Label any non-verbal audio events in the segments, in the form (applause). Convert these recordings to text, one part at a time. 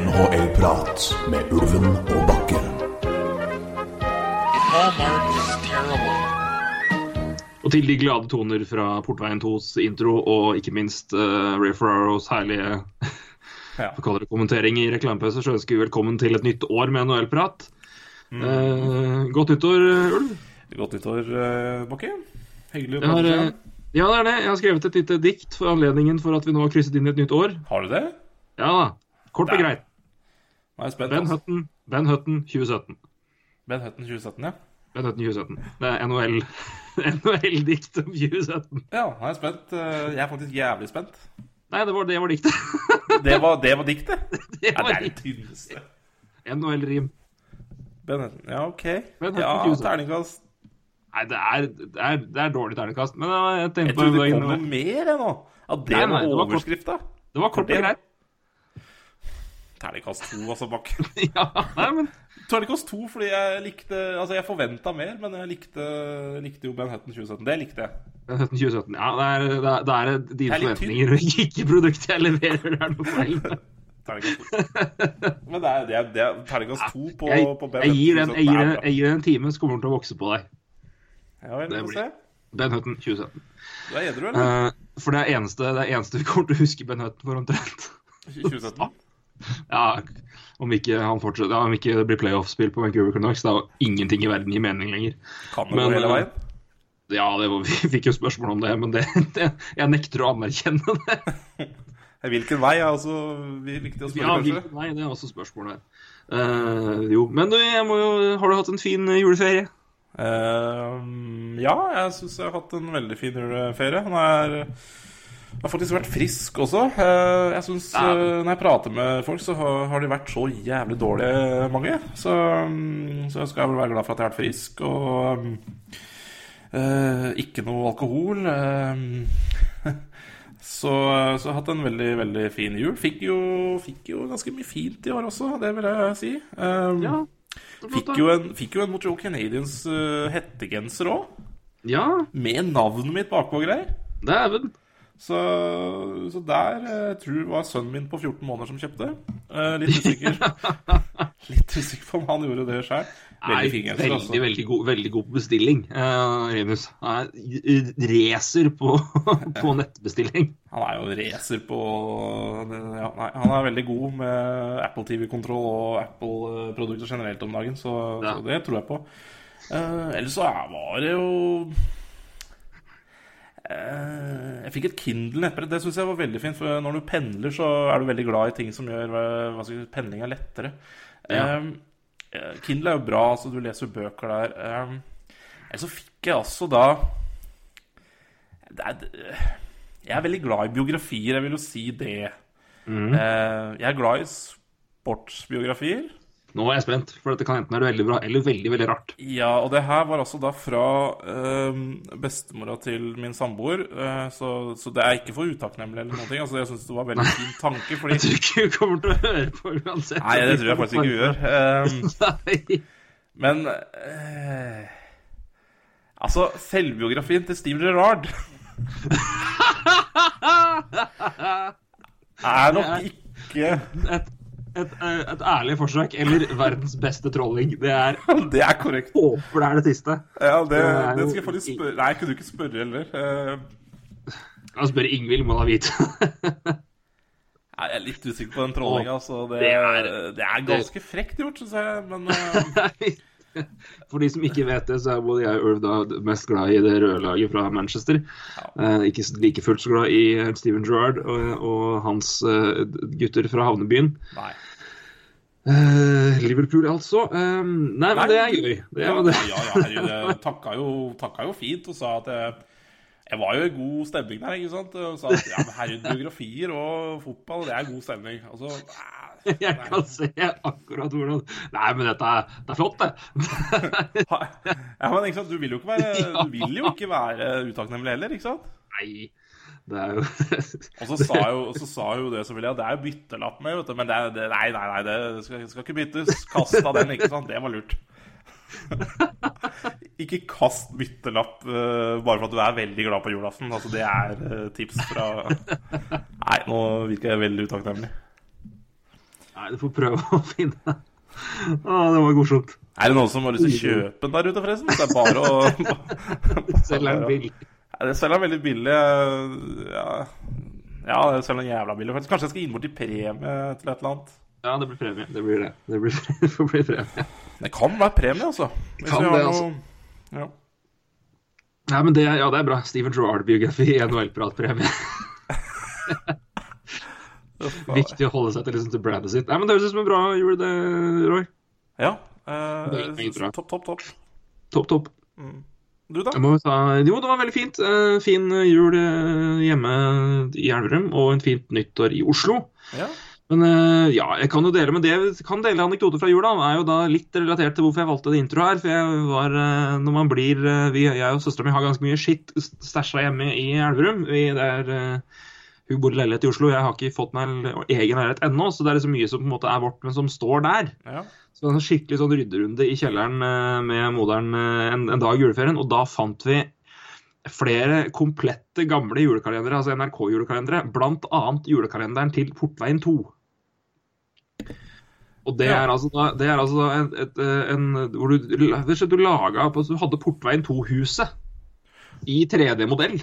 NHL-prat med Ulven og Bakke. Hallmark is terrible. Og til de glade toner fra Portveien 2s intro, og ikke minst uh, Ray Ferraros herlige Ja. for kaller det, kommentering i reklamepause, så ønsker vi velkommen til et nytt år med NHL-prat. Mm. Eh, godt nyttår, Ulv. Godt nyttår, uh, Bakke. Hyggelig å Jeg har, prate eh, igjen. ja, det er det. Jeg har skrevet et lite dikt for anledningen for at vi nå har krysset inn i et nytt år. Har du det? Ja da. Kort og greit. Er spent. Ben altså. Hutton, Ben Hutton 2017. Ben Hutton 2017, ja. Ben Hutton 2017. Det er NHL (laughs) NHL-dikt om 2017. Ja, nå er jeg spent. Eh, Jeg er faktisk jævlig spent. Nei, det var, det var diktet. (laughs) Det var, det var diktet? (laughs) Det Ja, var det er det tynneste. NHL-rim. Ja, OK. Ben Ja, terningkast. Nei, det er, det er, det er dårlig terningkast. Men uh, jeg Jeg tenkte på trodde det kom noe mer, jeg nå. At det Nei, nei, var overskrifta. Det var kort og greit. Terningkast to, altså, bak. (laughs) ja, nei, men Terningkast to fordi jeg likte Altså, jeg forventa mer, men jeg likte, likte jo Hutton 2017. Det likte jeg. Ben Hutton 2017 Ja, det er, det er, det er dine er forventninger og ikke produktet jeg leverer. Det er noe feil. (laughs) Men det er, det er, det er terningkast to på, Jeg, på Ben jeg, gir den, jeg, 2017. gir bra. jeg gir en time, så kommer den til å vokse på deg. Ja vel, vi får se. Ben Hutton 2017. Du er edru, eller? Uh, for det er eneste, det er eneste vi kommer til å huske Ben Hutton for omtrent. 2017? (laughs) (laughs) Ja, om ikke han fortsetter, ja, om ikke det blir playoff-spill på Vancouver Canucks, da ingenting i verden gir mening lenger. Kan det Men, gå hele eh, veien? Ja, det var, (laughs) vi fikk jo spørsmål om det, men det, (laughs) det, jeg nekter å anerkjenne det. Hvilken vei er også viktig å spørre, Ja, kanskje? hvilken vei, det er også spørsmålet her. Uh, jo, men du, jeg må jo, har du hatt en fin juleferie? Uh, ja, jeg syns jeg har hatt en veldig fin juleferie. Han er jeg har faktisk vært frisk også. Eh, jeg synes, Ja. eh, Når jeg prater med folk, så har, de vært så jævlig dårlige, mange. Så, mm, så jeg skal vel være glad for at jeg har vært frisk. Og eh, ikke noe alkohol. (laughs) så, så jeg har hatt en veldig, veldig fin jul. Fikk jo, fikk jo ganske mye fint i år også, det vil jeg si. Um, Ja, Fikk jo en, fikk jo en Montreal Canadiens uh, hettegenser òg. Ja, Med navnet mitt bakpå og greier. dæven. Så, så der eh, jeg tror jeg var sønnen min på 14 måneder som kjøpte. Eh, litt usikker (laughs) Litt usikker på om han gjorde det sjøl. Veldig fin genser. veldig, Altså. veldig, god, veldig god bestilling, eh, Renus. Han er racer på, (laughs) på nettbestilling. Han er jo racer på ja, nei, Han er veldig god med Apple TV-kontroll og Apple-produkter generelt om dagen, så, Ja. så det tror jeg på. Eh, ellers så var det jo Eh, Jeg fikk et Kindle nettbrett. Det syns jeg var veldig fint. For når du pendler, så er du veldig glad i ting som gjør eh, hva si, pendling er lettere. Ja. Eh, eh, Kindle er jo bra, altså du leser bøker der. Eh, Eller så fikk jeg altså da Jeg er veldig glad i biografier, jeg vil jo si det. Mm. Eh, Jeg er glad i sportsbiografier. Nå er jeg spent, for dette kan enten være veldig bra eller veldig veldig rart. Ja, og det her var altså da fra eh, bestemora til min samboer. eh, så, så det er ikke for utakknemlig eller noe. Altså, jeg syns det var en veldig (laughs) fin tanke, fordi Jeg tror ikke hun kommer til å høre på uansett. Nei, det tror jeg faktisk ikke hun gjør. (laughs) Um, men eh, Altså, selvbiografien til Steve Gerrard (laughs) er nok ikke Et, et, eh, et ærlig forsøk, eller verdens beste trolling. Det er (laughs) Det er korrekt. Håper det er det siste. Ja, det, Det skal jeg faktisk spørre Nei, kunne du ikke spørre heller? Eh, Jeg spør Ingvild, må da vite. (laughs) Nei, Jeg er litt usikker på den trollinga. Altså. Det, det det, er- ganske frekt gjort, syns jeg. Men eh, (laughs) (laughs) For de som ikke vet det, så er både jeg og Ulv da mest glad i det røde laget fra Manchester. Eh, ikke like fullt så glad i eh, Steven Gerrard og, og hans uh, gutter fra havnebyen. nei. Uh, Liverpool, altså. Uh, nei, men det er gøy. Det ja, det. ja, ja, herregud. Jeg takka jo, takka jo fint og sa at jeg, jeg var jo i god stemning der, ikke sant? Og sa at ja, men herregud, biografier og fotball, det er god stemning. Og så eh, (laughs) Jeg kan se akkurat hvordan Nei, men dette er, det er flott, det. Ja, men sant, du vil jo ikke være, (laughs) du vil jo ikke være utakknemlig heller, ikke sant? Nei, Det er jo (laughs) Og så sa jo, så sa jo det selvfølgelig at det er jo byttelapp med, vet du. Men det, det, nei, nei, nei, det skal, skal ikke byttes. Kast av den, ikke sant. Det var lurt. ikke kast byttelapp uh, bare for at du er veldig glad på julaften. Altså, det er uh, tips fra Nei, nå virker jeg veldig utakknemlig. Nei, du får prøve å finne Å, det var morsomt. Er det noen som har lyst til å kjøpe den der ute, forresten? Det er bare å (laughs) Selv er den billig. Det selger veldig billig. Ja, ja det selger jævla billig. Kanskje jeg skal inn bort i premie til et eller annet. Ja, det blir premie. Det blir det. Det, blir, (laughs) det får bli premie. Det kan være premie, altså. Hvis Kan vi har det, noe- altså. Ja. Nei, men det, ja, det er bra. Steven Gerrard-biografi NHL-pratpremie. (laughs) Viktig å holde seg til, liksom, til brandet sitt. Nei, men Det høres ut som en bra jul, det, Roy. Ja. Eh, topp, topp, topp. Topp, topp. Du, da? Jeg må jo ta, jo, det var veldig fint. Eh, fin jul eh, hjemme i Elverum, og en fint nyttår i Oslo. Ja. Men eh, ja, jeg kan jo dele med det. Jeg kan dele anekdoter fra jula. Er jo da litt relatert til hvorfor jeg valgte det intro her. For jeg var, når man blir vi, Jeg og søstera mi har ganske mye skitt stæsja hjemme i Elverum. Vi, det er, hun bor i leilighet i Oslo. Jeg har ikke fått meg egen leilighet ennå, så det er så mye som på en måte er vårt, men som står der. ja. Så det var en skikkelig sånn rydderunde i kjelleren eh, med moderen eh, en, en dag i juleferien, og da fant vi flere komplette gamle julekalendere, altså NRK-julekalendere, blant annet julekalenderen til Portveien 2. Og det er altså da, det er altså et, et, eh, en hvor du, du laga Du hadde Portveien 2-huset i 3D-modell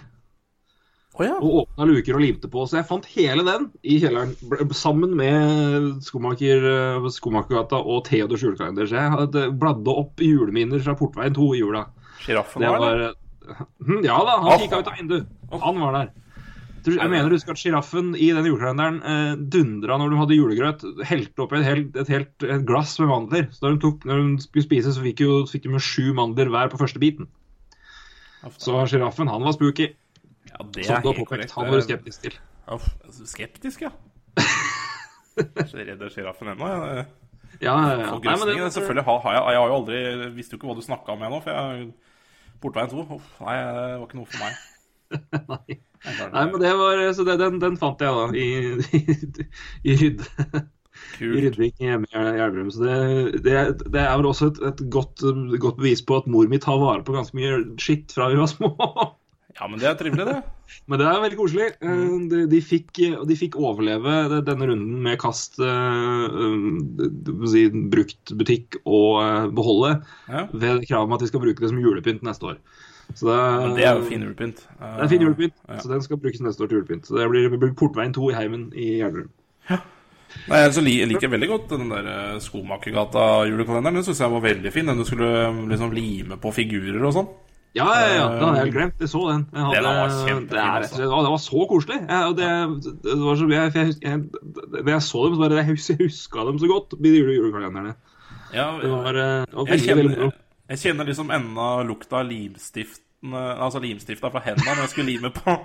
Å ja. og åpna luker og limte på. Så jeg fant hele den i kjelleren sammen med skomaker, eh, Skomakergata og Theodors julekalender. Så jeg hadde bladde opp juleminner fra Portveien 2 i jula. Sjiraffen var var det? Hm, Ja da, han Åh. kikka ut av vinduet. Han var der. Jeg mener du husker at sjiraffen i den julekalenderen eh, dundra når de hadde julegrøt. Helte oppi et helt, et helt et glass med mandler. Så når de, tok, når de skulle spise, så fikk, jo, fikk de jo sju mandler hver på første biten. Så sjiraffen, han var spooky. Ja, det Som er du har helt påpekt. Han var du skeptisk til. Skeptisk, ja. (laughs) Jeg er så redd sjiraffen ennå. Ja, ja, ja. Nei, men det, Selvfølgelig har, har jeg, jeg har jo aldri Visste jo ikke hva du snakka om ennå, for jeg Portveien 2. Uff, nei, det var ikke noe for meg. (laughs) Nei. Nei, men det var, så det, den, den fant jeg da i, i, i rydde, i Rydvik hjemme i Elverum. Så det, det, det er vel også et, et godt, godt bevis på at mor mi tar vare på ganske mye skitt fra vi var små. Ja, men det er trivelig, det. (laughs) Men det er veldig koselig. Mm. Eh, De, de, fikk, de fikk overleve denne runden med kast, uh, eh, det vil si, og eh, beholde, Ja. ved krav om at vi skal bruke det som julepynt neste år. Så det, Men det er jo fin julepynt. Det er fin julepynt, Ja. så den skal brukes neste år til julepynt. Så det blir, det blir Portveien 2 i heimen i Elverum. Nei, jeg jeg liker veldig godt den der eh, Skomakergata-julekalenderen. Den syns jeg var veldig fin. Den du skulle eh, liksom lime på figurer og sånn. Ja, ja, ja, det hadde jeg helt glemt. Jeg så den. Jeg hadde, Den var kjempefin, det, er, altså. det, var, det var så koselig. Jeg, det, det var så, jeg, jeg, jeg, når jeg så dem, så bare jeg huska dem så godt, de jule, julekalenderne. Ja, Det var, eh, det var veldig, veldig kjenner, jeg kjenner liksom ennå lukta av limstift Altså limstifta fra hendene når jeg skulle lime på.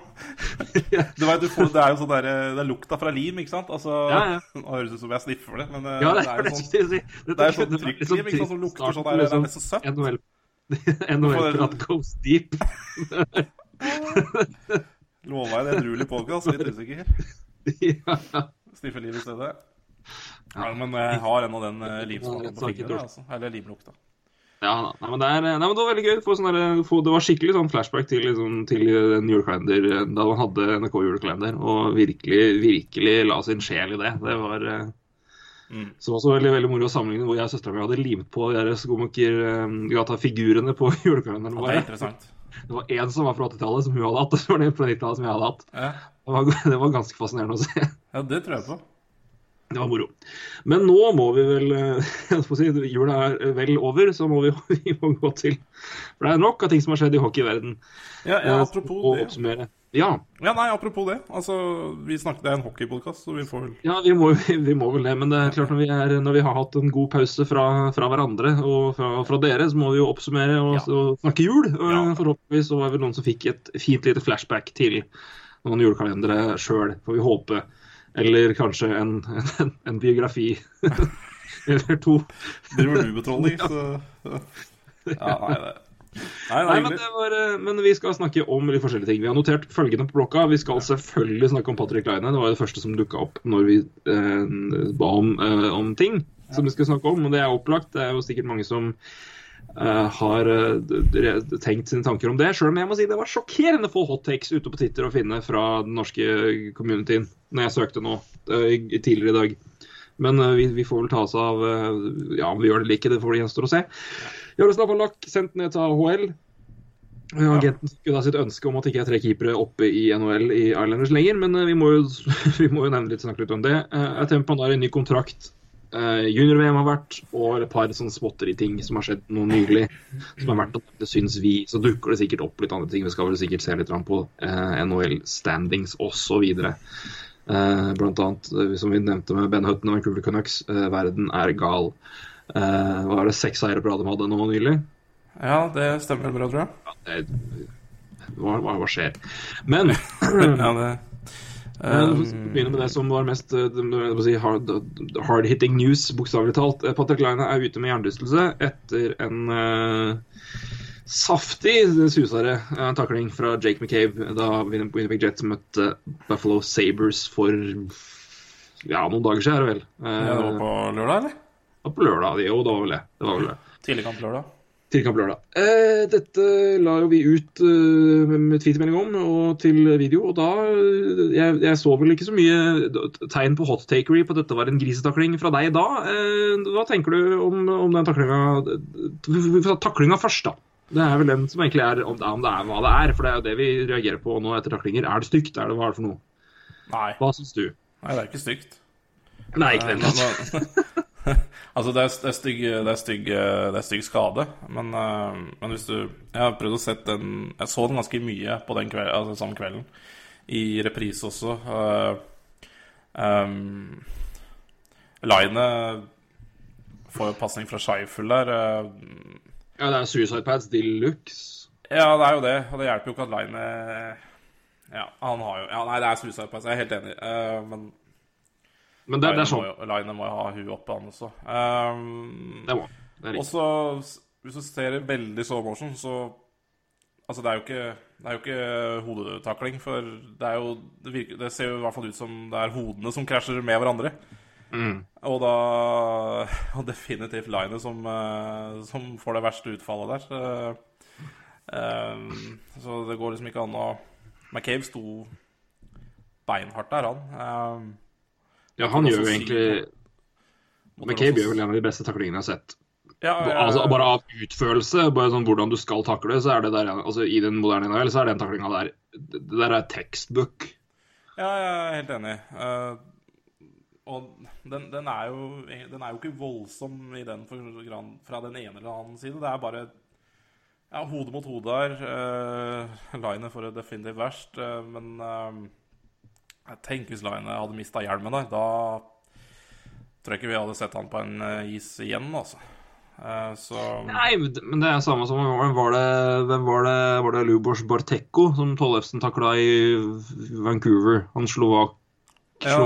(laughs) Du vet, du får, det er jo sånn der, det er lukta fra lim, ikke sant? Altså, Ja, ja. (laughs) Det høres ut som jeg sniffer det, men eh, Ja, det det er er jo sånn. Det er sånn trykklim liksom ikke sant, som lukter sånn der, det er nesten søtt. (laughs) NHL NHL-prat goes deep. (laughs) Lova jeg er edruelig podkast, litt usikker. ja. Sniffer liv i stedet. Ja, men jeg har ennå den eh, limsmaken på fingrene, altså. Eller limlukta. Ja, nei, men det, er, nei, men det var veldig gøy. sånn der, få, det var skikkelig sånn flashback til, liksom, til en julekalender eh, da man hadde NRK-julekalender, og virkelig, virkelig la sin sjel i det. Det var eh, Mm. så var også veldig, veldig moro å sammenligne hvor jeg og søstera mi hadde limt på de Skomakergata-figurene på (laughs) julekalenderen det er vår. interessant. Det var én som var fra 80-tallet, som hun hadde hatt, og så var det en fra 90-tallet som jeg hadde hatt. Ja, Det var, (laughs) det var ganske fascinerende å se. ja det tror jeg på. Det var moro. Men nå må vi vel eh, (laughs) si, Jula er vel over, så må vi, vi må gå til For det er nok av ting som har skjedd i hockeyverdenen. Ja, ja, Eh, apropos det. Ja, Ja, nei, apropos det. Altså, vi snakket, Det er en hockeypodkast, så vi får vel ja vi, må, (laughs) vi må vel det. Men det er klart når vi, er, når vi har hatt en god pause fra, fra hverandre og fra, fra dere, så må vi jo oppsummere og, Ja. og snakke jul. Og Ja. Forhåpentligvis så var det noen som fikk et fint lite flashback til noen julekalendere sjøl, får vi håpe. Eller kanskje en, en, en biografi. (laughs) Eller to. Driver du med trolling, (laughs) så Ja, nei, det Nei, Nei, men, det var, eh, men vi skal snakke om litt forskjellige ting. Vi har notert følgende på blokka. Vi skal selvfølgelig snakke om Patrick Leine. Det var det første som dukka opp når vi eh, ba om, eh, om ting som vi skal snakke om. Og det er opplagt. Det er jo sikkert mange som eh, har eh, tenkt sine tanker om det. Sjøl om jeg må si det var sjokkerende få hot takes ute på Twitter å finne fra den norske communityen når jeg søkte nå eh, tidligere i dag. Men vi, vi får vel ta oss av Ja, om vi gjør det eller ikke, det får det gjenstår å se. Jaroslav Allak sendt ned til AHL. Agenten ja. jo da sitt ønske om at det ikke er tre keepere oppe i NHL i Islanders lenger, men eh, vi må jo, (laughs) vi må jo litt, snakke litt om det. Jeg tenker på han har en ny kontrakt. Eh, Junior-VM har vært, og et par sånne småtteri-ting som har skjedd noe nylig. Som er verdt å nevne, syns vi. Så dukker det sikkert opp litt andre ting. Vi skal vel sikkert se litt på eh, NHL-standings osv. Blant annet, eh, som vi nevnte med Ben Hutton og Vancouver Canucks, eh, verden er gal. Eh, var det seks seire på rad de hadde nå nylig? Ja, det stemmer bra, tror jeg. Ja, det, hva, hva, hva skjer? Men (laughs) Ja, det um, for begynne med det som var mest eh, si, hard, hard hitting news, bokstavelig talt. Eh, Patrick Line er ute med hjernerystelse etter en uh, saftig susere uh, takling fra Jake McCabe da Winnipeg Jets møtte Buffalo Sabres for ja, noen dager siden, er det vel. Uh, ja, det var på lørdag, eller? Det på lørdag. Jo, det var vel det. det, var vel det. Tidligkamp lørdag. Tidligkamp lørdag. Eh, dette la jo vi ut eh, med, tweetmelding om og til video, og da eh, jeg, jeg så vel ikke så mye tegn på hot takery på at dette var en grisetakling fra deg da. Eh, hva tenker du om, om den taklinga ta taklinga først, da. Det er vel den som egentlig er om, om det er hva det er, for det er jo det vi reagerer på nå etter taklinger. Er det stygt? Er det, hva er det for noe? Nei. Hva syns du? Nei, det er ikke stygt. Nei, ikke det. Eh, (laughs) altså, det er, det, er stygg, det, er stygg, det er stygg skade, men, eh, men hvis du Jeg har prøvd å sett den Jeg så den ganske mye på den kveld, altså, samme kvelden. I reprise også. Uh, um, Line får jo pasning fra Scheifel der. Uh, Ja, det er Suicide Pads de luxe. ja, det er jo det, og det hjelper jo ikke at Line Ja, han har jo Ja, nei, det er suicide pass, jeg er helt enig, uh, men Men det, det er sånn. Line må jo ha huet oppe, han også. Um, Det må. Det Og så, hvis du ser veldig slow motion, så Altså, det er jo ikke, det er jo ikke hodetakling, for det er jo det, virker, det ser jo i hvert fall ut som det er hodene som krasjer med hverandre. Mm. Og da (laughs) Og definitivt Line som, eh, som får det verste utfallet der. Så, um, så det går liksom ikke an å McCabe sto beinhardt der, han. Eh, Ja, han gjør jo egentlig McCabe gjør vel en av de beste taklingene jeg har sett. ja, ja, ja, Altså, bare av utførelse, bare sånn hvordan du skal takle, så er det der altså, I den moderne NHL så er den taklinga der Det der er textbook. Ja, jeg er helt enig. Uh, og den, den, er jo, den er jo ikke voldsom i den fra den ene eller annen side. Det er bare ja, hode mot hode her. Uh, Linet for det definitivt verst. uh, men eh, tenker hvis Line hadde mista hjelmen der, da tror jeg ikke vi hadde sett han på en eh, is igjen, altså. Eh, så Nei, men det er samme som Hvem var det Hvem var det, var det Lubos Bartekko som Tollefsen takla i Vancouver? Han slovak, ja,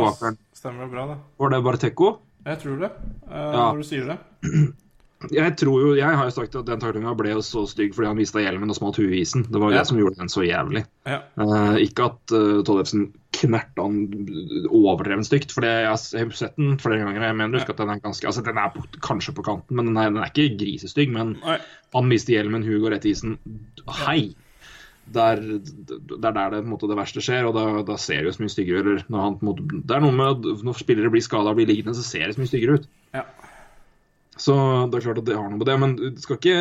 stemmer det bra, det. Var det Bartekko? Jeg tror det, når Ja. du sier det. (clears throat) Jeg tror jo, jeg har jo sagt at den taklinga ble jo så stygg fordi han mista hjelmen og smalt huet i isen. Det var Ja. det som gjorde den så jævlig. Ja. Uh, ikke at uh, Tollefsen knerta han overdrevent stygt, for jeg har sett den flere ganger. Jeg mener ja. at den er ganske Altså, den er på, kanskje på kanten, men den er, den er ikke grisestygg. Men Nei. han mister hjelmen, huet går rett i isen. Hei! Der, det er der det, en måte, det verste skjer, og da, da ser det jo så mye styggere ut. når han, måte, Det er noe med at når spillere blir skada og blir liggende, så ser det så mye styggere ut. Ja. Så det er klart at det har noe med det, men du skal ikke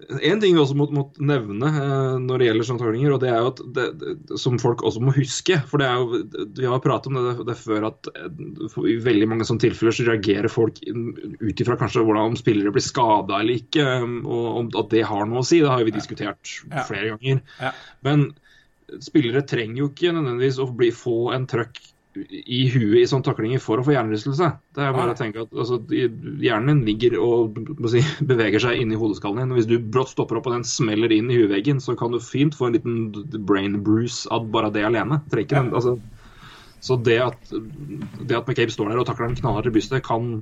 En ting vi også må, må nevne eh, når det gjelder sånne taklinger, og det er jo at det, det, som folk også må huske For det er jo, Vi har pratet om det, det før at eh, i veldig mange sånne tilfeller så reagerer folk ut ifra kanskje hvordan om spillere blir skada eller ikke, og om at det har noe å si. Det har vi diskutert Ja. flere ganger. Ja. Men spillere trenger jo ikke nødvendigvis å bli, få en trøkk i huet i sånne taklinger for å få hjernerystelse. Det er bare å tenke at altså, Hjernen din ligger og si, (laughs) beveger seg inni hodeskallen din. og Hvis du brått stopper opp og den smeller inn i hueveggen, så kan du fint få en liten brain bruise av bare det alene. Ikke den, altså, Så det at, det at McCabe står der og takler den knallhardt i brystet, kan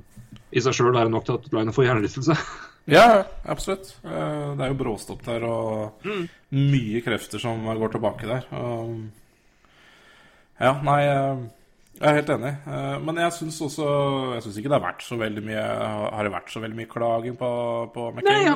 i seg sjøl være nok til at Liner får hjernerystelse. (laughs) Ja, absolutt. Eh, Det er jo bråstopp der og mye krefter som går tilbake der. Ja, nei, eh, jeg er helt enig. Eh, Men jeg syns også Jeg syns ikke det har vært så veldig mye Har det vært så veldig mye klaging på, på Nei, jeg,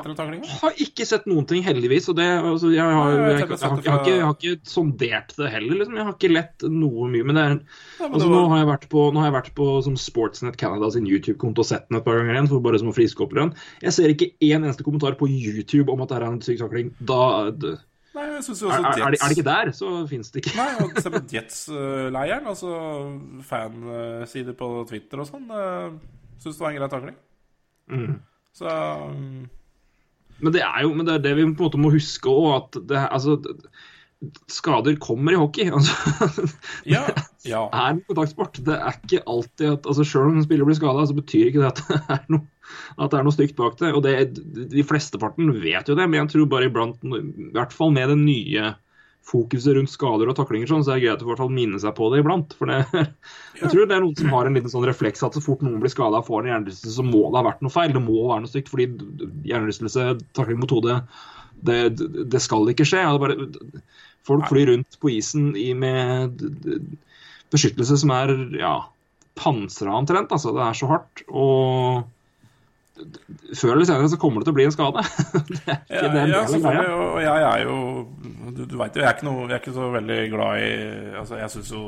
har ikke sett noen ting, heldigvis. Og det, altså, jeg, har, jeg jeg, har har, ikke, jeg har ikke sondert det heller. Liksom. Jeg har ikke lett noe mye. Men det er, Ja, men altså, det nå, har jeg vært på, nå har jeg vært på som Sportsnet Canada sin YouTube-konto og sett den et par ganger igjen. For bare som å friske opp den. Jeg ser ikke én eneste kommentar på YouTube om at det er en syk takling. Da d- Nei, jeg synes jo også er, er, er det ikke der, så fins det ikke. Nei, og (laughs) se på Jets-leiren, altså fansider på Twitter og sånn, uh, syns det var en grei takling. Mm. Så um... Men det er jo men det, er det vi på en måte må huske òg, at det, altså, skader kommer i hockey. (laughs) Altså, ja. ja. det er en kontaktsport. Det er ikke alltid at altså Selv om en spiller blir skada, så betyr ikke det at det er noe, at det er noe stygt bak det. Og det, De flesteparten vet jo det, men jeg tror bare iblant, i hvert fall med det nye fokuset rundt skader og taklinger, sånn, så er det greit å i hvert fall minne seg på det iblant. For det, (laughs) jeg tror det er noen som har en liten sånn refleks at så fort noen blir skada og får en hjernerystelse, så må det ha vært noe feil. Det må være noe stygt. Fordi hjernerystelse, takling mot hodet, det, det skal ikke skje. Det bare, folk flyr rundt på isen i, med beskyttelse som er ja, pansra omtrent. Altså. Det er så hardt. Og før eller senere så kommer det til å bli en skade. (laughs) det er ikke Ja, det ja, selvfølgelig. Og jeg er jo Du, du veit jo, jeg er, ikke noe, jeg er ikke så veldig glad i Altså, jeg syns jo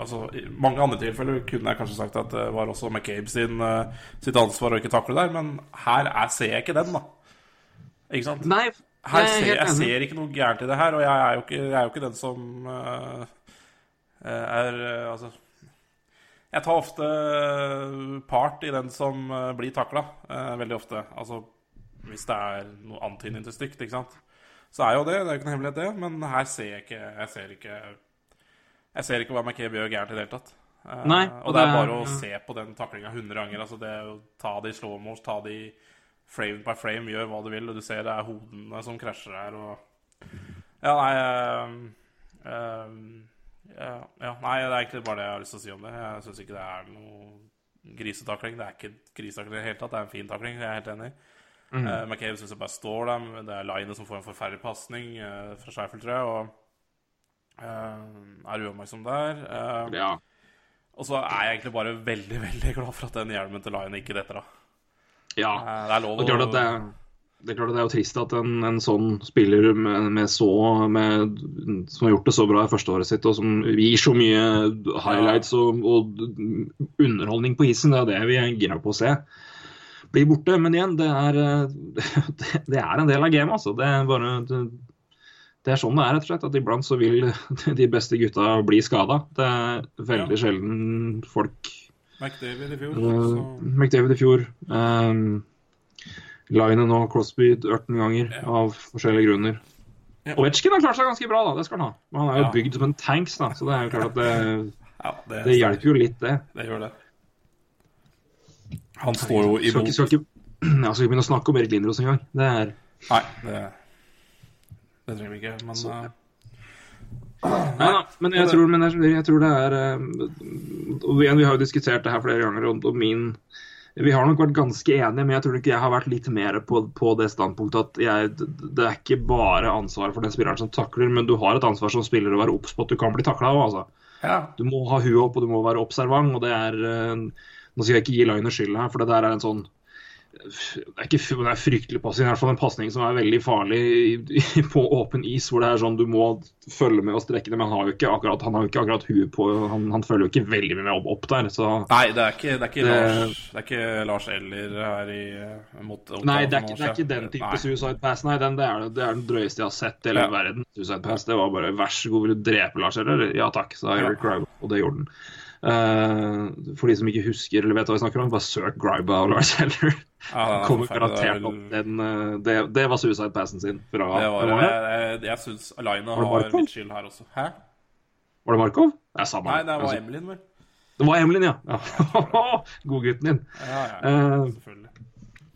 Altså, I mange andre tilfeller kunne jeg kanskje sagt at det var også McCabe sin, eh, sitt ansvar å ikke takle der, men her er, ser jeg ikke den, da. Ikke sant? Nei, Her jeg er ser, jeg ser ikke noe gærent i det her, og jeg er jo ikke, jeg er jo ikke den som uh, er uh, Altså Jeg tar ofte part i den som uh, blir takla, veldig ofte. Altså hvis det er noe antydning til stygt, ikke sant. Så er jo det, det er jo ikke noe hemmelighet, det, men her ser jeg ikke Jeg ser ikke, jeg ser ikke hva McCabe gjør gærent i det hele tatt. Nei, og og det er er- bare å se på den taklinga 100 ganger. Altså det å ta det i slow-motion, ta det i frame by frame, gjør hva du vil, og du ser det er hodene som krasjer her, og Ja, nei uh, uh, ja, ja, Nei, det er egentlig bare det jeg har lyst til å si om det. Jeg syns ikke det er noe grisetakling. Det er ikke grisetakling i det hele tatt. Det er en fin takling, jeg er helt enig. Mm. McCabe syns jeg bare står der. Det er Line som får en forferdelig pasning uh, fra Scheifel, tror jeg, og eh, er uoppmerksom der. Eh, Ja. Og så er jeg egentlig bare veldig veldig glad for at den hjelmen til Line ikke detter av. ja. Eh, det er lov å det, det er klart at det er jo trist at en, en sånn spiller med, med så med, som har gjort det så bra i førsteåret sitt, og som gir så mye highlights og, og underholdning på isen, det er det vi er gira på å se, blir borte. Men igjen, det er, det, (laughs) det er en del av gamet, altså. Det er bare det, det er sånn det er, rett og slett. At iblant så vil de beste gutta bli skada. Det er veldig Ja. sjelden folk McDavid i fjor. Uh, McDavid i fjor. Um, Linen og Crosby 18 ganger Ja. av forskjellige grunner. Ja. Ovetsjkin har klart seg ganske bra, da. Det skal han ha. Men han er jo Ja. bygd som en tanks, da, så det er jo klart at det, ja, det, det hjelper jo litt, det. Det gjør det. Han står jo i ikke, skal (clears throat) jeg skal ikke begynne å snakke om Erik Lindros engang. Det er Nei, det, det trenger vi ikke. Men eh, Nei nei, men jeg tror, men jeg, jeg tror det er eh, og igjen, Vi har jo diskutert det her flere ganger, og, og min Vi har nok vært ganske enige, men jeg tror ikke jeg har vært litt mer på, på det standpunktet at jeg, det er ikke bare ansvaret for den spilleren som takler, men du har et ansvar som spiller å være obs på at du kan bli takla òg, altså. ja. Du må ha huet opp, og du må være observant. og det er eh, Nå skal jeg ikke gi Liner skylda her, for det der er en sånn det er, ikke, det er fryktelig passing, i hvert fall en pasning som er veldig farlig på åpen is, hvor det er sånn du må følge med og strekke det, men han har jo ikke akkurat, han har jo ikke akkurat huet på Han, han følger jo ikke veldig mye med opp, opp der, så Nei, det er ikke, det er ikke, Det- Lars, det er ikke Lars Eller her i eh, mot Nei, det er, ikke, det er ikke den type Nei. suicide pass. Nei, den, det, er, det er den drøyeste jeg har sett i hele Ja. verden. Suicide pass, Det var bare vær så god, vil du drepe Lars, eller? Ja takk, sa Eric Ja. Gribe, og det gjorde han. Eh, for de som ikke husker eller vet hva vi snakker om, bare søk Griba og Lars Heller. (laughs) Ja, er Kommer er garantert opp. Den, eh, det, det var suicide passen sin. Fra, Det var, jeg jeg, jeg syns Alaina har litt skyld her også. Hæ? var det Markov? Det er samme. Nei, det var Altså, vel. det var Emilien, ja. (laughs) ja. Godgutten din. Ja, ja, Eh, selvfølgelig.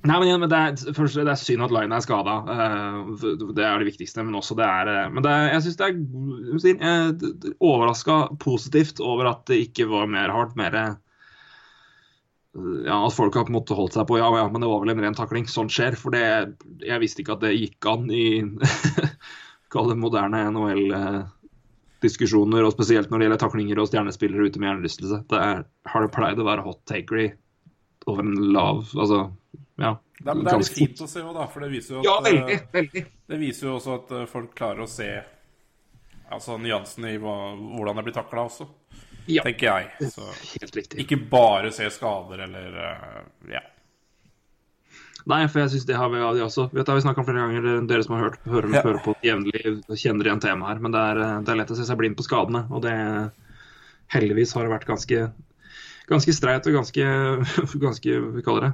Nei, men, men det, er, det er synd at Line er skada. det er det viktigste. Men også det er eh, Men det jeg syns det er jeg er overraska positivt over at det ikke var mer hardt. Mer eh, ja, At folk har på en måte holdt seg på ja, ja, men det var vel en ren takling. Sånt skjer. For det, jeg visste ikke at det gikk an i (laughs) Kall det moderne NHL-diskusjoner, og spesielt når det gjelder taklinger og stjernespillere ute med hjernerystelse. Det er, har det pleid å være hot takery over en lav Altså ja. Det er, men det er litt fint å se òg, da. For det viser jo at Ja, veldig. veldig. Det viser jo også at eh, folk klarer å se altså, nyansen i hva, hvordan det blir takla også. Ja. Tenker jeg. Så Helt riktig. ikke bare se skader eller eh, Ja. Nei, for jeg synes det har vi de også. Vet har vi snakka om flere ganger, dere som har hørt hører, Ja. hører på jevnlig, kjenner igjen temaet her. Men det er, det er lett å se seg blind på skadene. Og det heldigvis har det vært ganske, ganske streit og ganske, (laughs) ganske vi kaller det,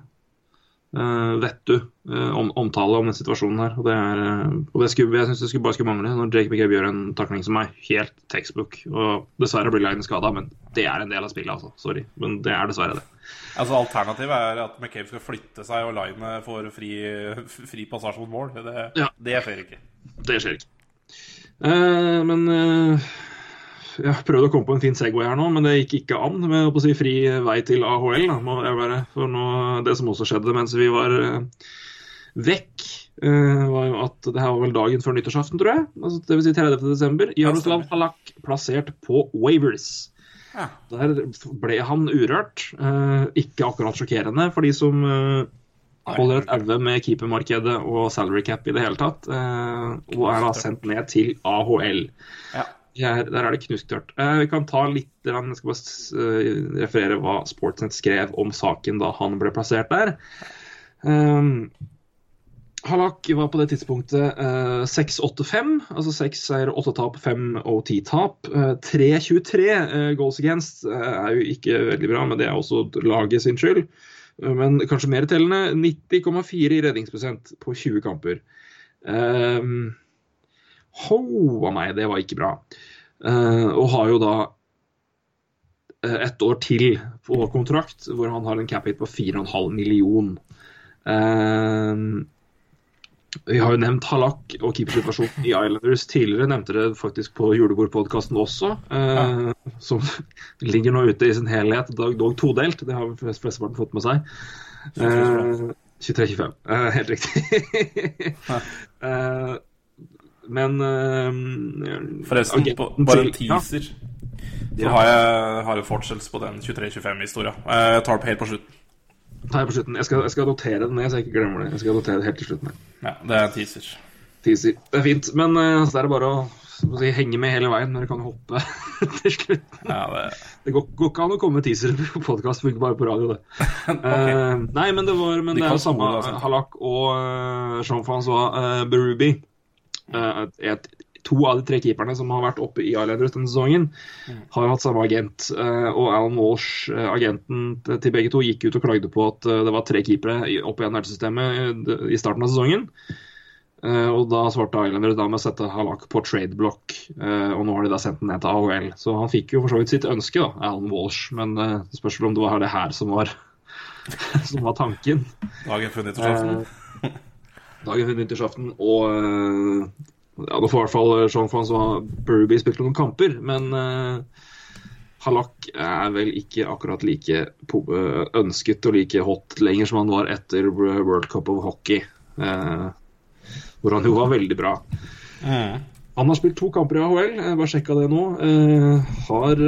uh, vettu uh, om, omtale om den situasjonen her. Og det, er, eh, og det skulle, jeg syns det skulle bare skulle mangle når Jake McCabe gjør en takling som er helt textbook. Og dessverre blir Line skada, men det er en del av spillet, altså. Sorry. Men det er dessverre det. Altså Alternativet er at McCabe skal flytte seg, og Line får fri, (laughs) fri passasje mot mål. Det, Ja. det skjer ikke. Det skjer ikke. Eh, men eh, jeg har prøvd å komme på en fin Segway her nå, men det gikk ikke an. Med å si fri vei til AHL. Da, må jeg være. For nå, det som også skjedde mens vi var eh, vekk, eh, var jo at det her var vel dagen før nyttårsaften, tror jeg. Altså, det vil si 30. desember. Jaroslav Halak plassert på Wavers. Ja. Der ble han urørt. Eh, ikke akkurat sjokkerende for de som eh, holder et elve med keepermarkedet og salary cap i det hele tatt. eh, og er da sendt ned til AHL. Ja. Der, der er det knusktørt. Eh, vi kan ta litt Jeg skal bare eh, referere hva Sportsnett skrev om saken da han ble plassert der. Um, Halak var på det tidspunktet eh, 6-8-5, altså 6 seier, 8 tap, 5 OT-tap. Eh, 3-23 eh, goals against eh, er jo ikke veldig bra, men det er også laget sin skyld. Eh, men kanskje mer tellende 90,4 i redningsprosent på 20 kamper. Um, Ho a meg, det var ikke bra. Eh, og har jo da Et ett år til på kontrakt, hvor han har en cap hit på 4,5 million. Uh, vi har jo nevnt Halak og keepersituasjonen i Islanders tidligere. Nevnte det faktisk på julebordpodkasten også. eh, Som (laughs) ligger nå ute i sin helhet, dog, dog todelt. Det har flesteparten fått med seg. Uh, 23-25. Eh, helt riktig. (laughs) Eh, men uh, Forresten, på, bare en teaser. Så Ja. har jeg, har jeg fortsettelse på den 23-25-historia. Jeg tar det helt på slutten. tar jeg på slutten. Jeg skal, jeg skal notere den ned, så jeg ikke glemmer det. Jeg skal notere det helt til slutten. her. Ja, det er en teaser. Teaser. Det er fint, men uh, så er det bare å si, henge med hele veien når du kan hoppe (laughs) til slutt. Ja, det, Det går, går ikke an å komme med teaser på podkast, funker bare på radio, det. (laughs) Eh, nei, men det var Men De det er jo samme altså. Halak og uh, Jean-Francois uh, Berubi. Eh, et, to av de tre keeperne som har vært oppe i Islanders denne sesongen, har hatt samme agent. eh, og Alan Walsh, eh, agenten til begge to, gikk ut og klagde på at det var tre keepere oppe i NRT-systemet i starten av sesongen. Eh, og da svarte Islanders da med å sette Halak på trade block, eh, og nå har de da sendt den ned til AHL. Så han fikk jo for så vidt sitt ønske, da, Alan Walsh, men det spørs om det var det her som var, (laughs) som var tanken. dagen funnet nyttårsaften. Eh, dagen før nyttårsaften, og eh, ja, nå får i hvert fall Jean-Francois Burby spilt noen kamper, men uh, Halak er vel ikke akkurat like eh, ønsket og like hot lenger som han var etter World Cup of Hockey, eh, hvor han jo var veldig bra. Han har spilt to kamper i AHL, jeg bare sjekka det nå. Eh, har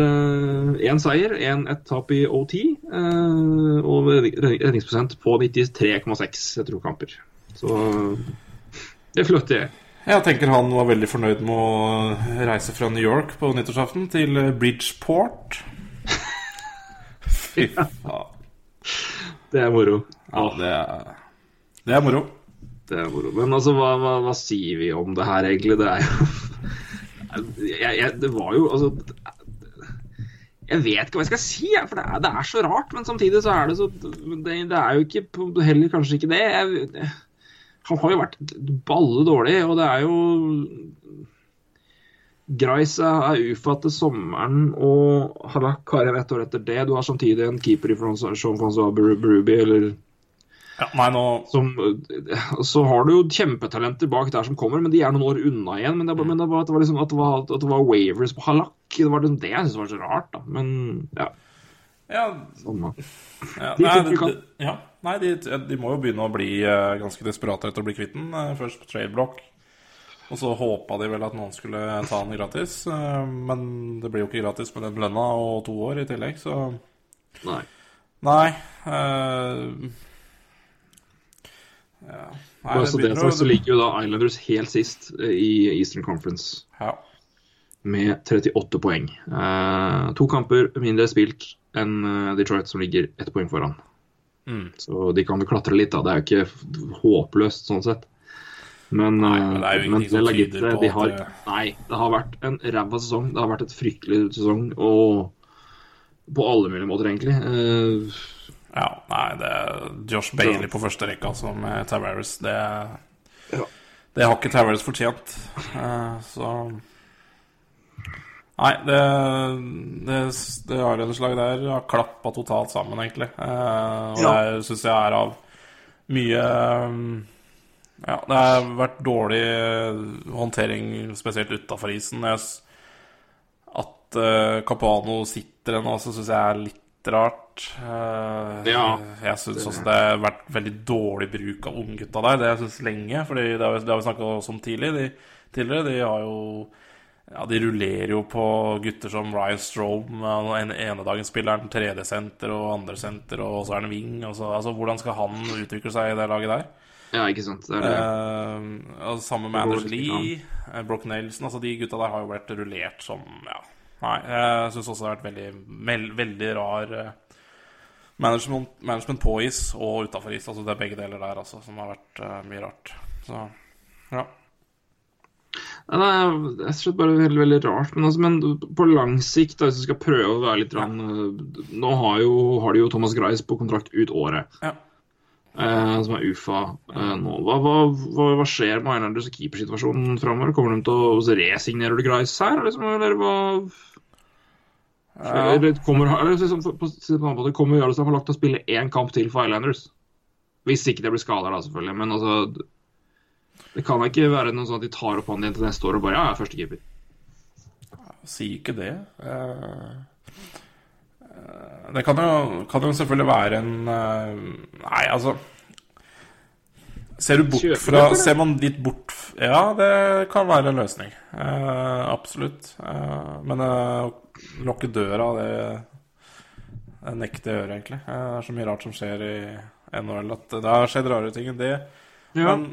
én seier, én ett tap i OT, eh, og redningsprosent på 93,6 etter to kamper. Så det flott, jeg. Jeg tenker han var veldig fornøyd med å reise fra New York på nyttårsaften til Bridgeport. Fy faen. Det er moro. Ja, det er, det er moro. Det er moro. Men altså, hva, hva, hva sier vi om det her, egentlig? Det er jo jeg, jeg, Det var jo altså Jeg vet ikke hva jeg skal si, for det er, det er så rart. Men samtidig så er det så Det, det er jo ikke heller kanskje ikke det. Jeg, han har jo vært balle dårlig, og det er jo Grice er UFA til sommeren, og Halak har en ett år etter det. Du har samtidig en keeper i Jean-Francois Berubi, eller Ja, nei, nå Som, så har du jo kjempetalenter bak der som kommer, men de er noen år unna igjen. Men det, var- men det var, at det var liksom at det var, at det var wavers på Halak. Det var liksom det jeg syntes var så rart, da. Men ja, Ja, sånn ja, De nei, det- ja, nei de, de må jo begynne å bli eh, ganske desperate etter å bli kvitt den. eh, først på tradeblock, og så håpa de vel at noen skulle ta den gratis. eh, men det blir jo ikke gratis med den lønna og to år i tillegg, så Nei. Nei. uh... ja. Nei, altså så det sagt, så ligger jo da Islanders helt sist i Eastern Conference ja. med 38 poeng. Eh, to kamper mindre spilt enn eh, Detroit, som ligger ett poeng foran. Mm. Så de kan jo klatre litt, da. Det er jo ikke håpløst sånn sett. Men, Nei, eh, men det er jo ingenting som tyder på de at har, det- Nei, det har vært en ræva sesong. Det har vært et fryktelig sesong. Og på alle mulige måter, egentlig. Uh, Ja, nei, det er Josh Bailey på første rekke, altså, med Tavares. Det, Ja. det har ikke Tavares fortjent. Uh, så Nei, det, det, det Islanders-laget der har klappa totalt sammen, egentlig. Eh, og Ja. det syns jeg er av mye um, Ja, det har vært dårlig håndtering, spesielt utafor isen. Jeg At eh, Capano sitter ennå, så syns jeg er litt rart. Eh, Ja. Jeg syns også det har vært veldig dårlig bruk av unggutta der. Det har jeg syns lenge, Fordi det har vi, det har vi snakka om tidlig, de, tidligere. De har jo ja, De rullerer jo på gutter som Ryan Strome. Den ene dagen spiller han tredje senter og andre senter, og så er han wing. Så, altså, hvordan skal han utvikle seg i det laget der? ja, ikke sant. Det det. Eh, sammen med Anders Lee, eh, Brock Nelson Altså de gutta der har jo vært rullert som Ja. Nei, jeg syns også det har vært veldig, veldig rar eh, management, management på is og utafor is. Altså det er begge deler der, altså, som har vært uh, mye rart. Så ja. Ja, det er er slett bare veldig, veldig rart. Men, altså, men på lang sikt, da, hvis du skal prøve å være litt rann, eh, Nå har, jo, har de jo Thomas Grice på kontrakt ut året, ja. eh, som er UFA eh, nå. Hva, hva, hva, skjer med Islanders og keepersituasjonen framover? Kommer de til å resignere du Grice her, liksom, eller hva Ja. Eller kommer, eller, liksom, på, på, på kommer Jarlstad få lagt til å spille én kamp til for Islanders? Hvis ikke det blir skader, da, selvfølgelig. Men altså Det kan da ikke være noe sånn at de tar opp han igjen til neste år og bare Ja, jeg er førstekeeper. Si ikke det. Eh, eh, det kan jo, kan jo selvfølgelig være en eh, Nei, altså Ser du bort fra? Ser man litt bort Ja, det kan være en løsning. Absolutt. Men å lukke døra, det, det nekter jeg å gjøre, egentlig. Det er så mye rart som skjer i NHL at det har skjedd rare ting enn det. Ja. Men,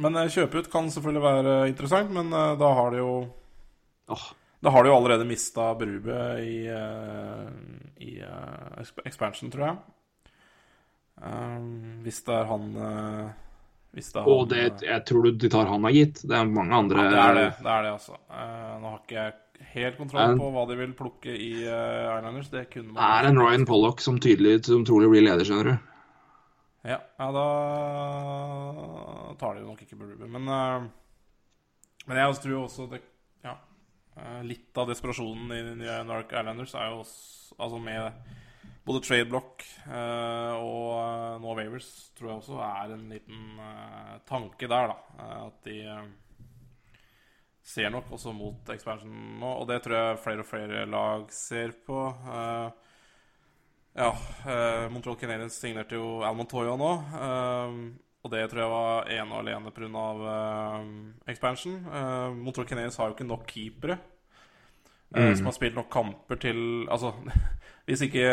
men eh, kjøpe ut kan selvfølgelig være interessant, men eh, da har de jo oh. da har de jo allerede mista Brube i, eh, i expansion, tror jeg. Um, hvis det er han Hvis det er og det, jeg tror du de tar han har gitt. Det er mange andre ja, det er det, det er det, altså. Nå har ikke jeg helt kontroll på hva de vil plukke i uh, Islanders. Det kunne man er en Ryan Pollock som tydelig som trolig blir leder, skjønner du. Ja, ja da tar de jo nok ikke Brube. Men, eh, men jeg tror også det Ja. eh, litt av desperasjonen i de nye Nork Islanders er jo også, altså med både trade block eh, og uh, nå Wavers tror jeg også er en liten eh, tanke der, da. Eh, at de eh, ser nok også mot expansion nå, og det tror jeg flere og flere lag ser på. Eh, ja, Uh, Montreal Canadiens signerte jo Al Montoya nå. Uh, og det tror jeg var ene og alene pga. Uh, expansion. Uh, Montreal Canadiens har jo ikke nok keepere mm. som har spilt nok kamper til Altså, (laughs) hvis ikke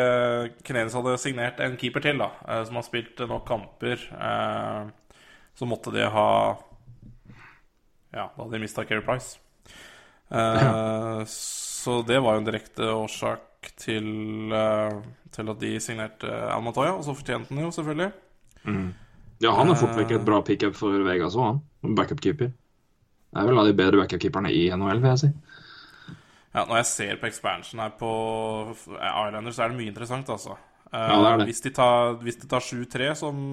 Canadiens hadde signert en keeper til, da, eh, som har spilt nok kamper, eh, så måtte de ha Ja, da hadde de mista Keri Price. Eh, (laughs) Så det var jo en direkte årsak til, eh, til at de signerte Al Montoya, og så fortjente han jo selvfølgelig. Ja, han er fort vekk et bra pickup for Vegas òg, han. Backup-keeper. Det er vel av de bedre backup-keeperne i NHL, vil jeg si. Ja, Når jeg ser på expansion her på Islanders, så er det mye interessant, altså. Eh, Ja, det er det. Hvis de tar, tar 7-3, som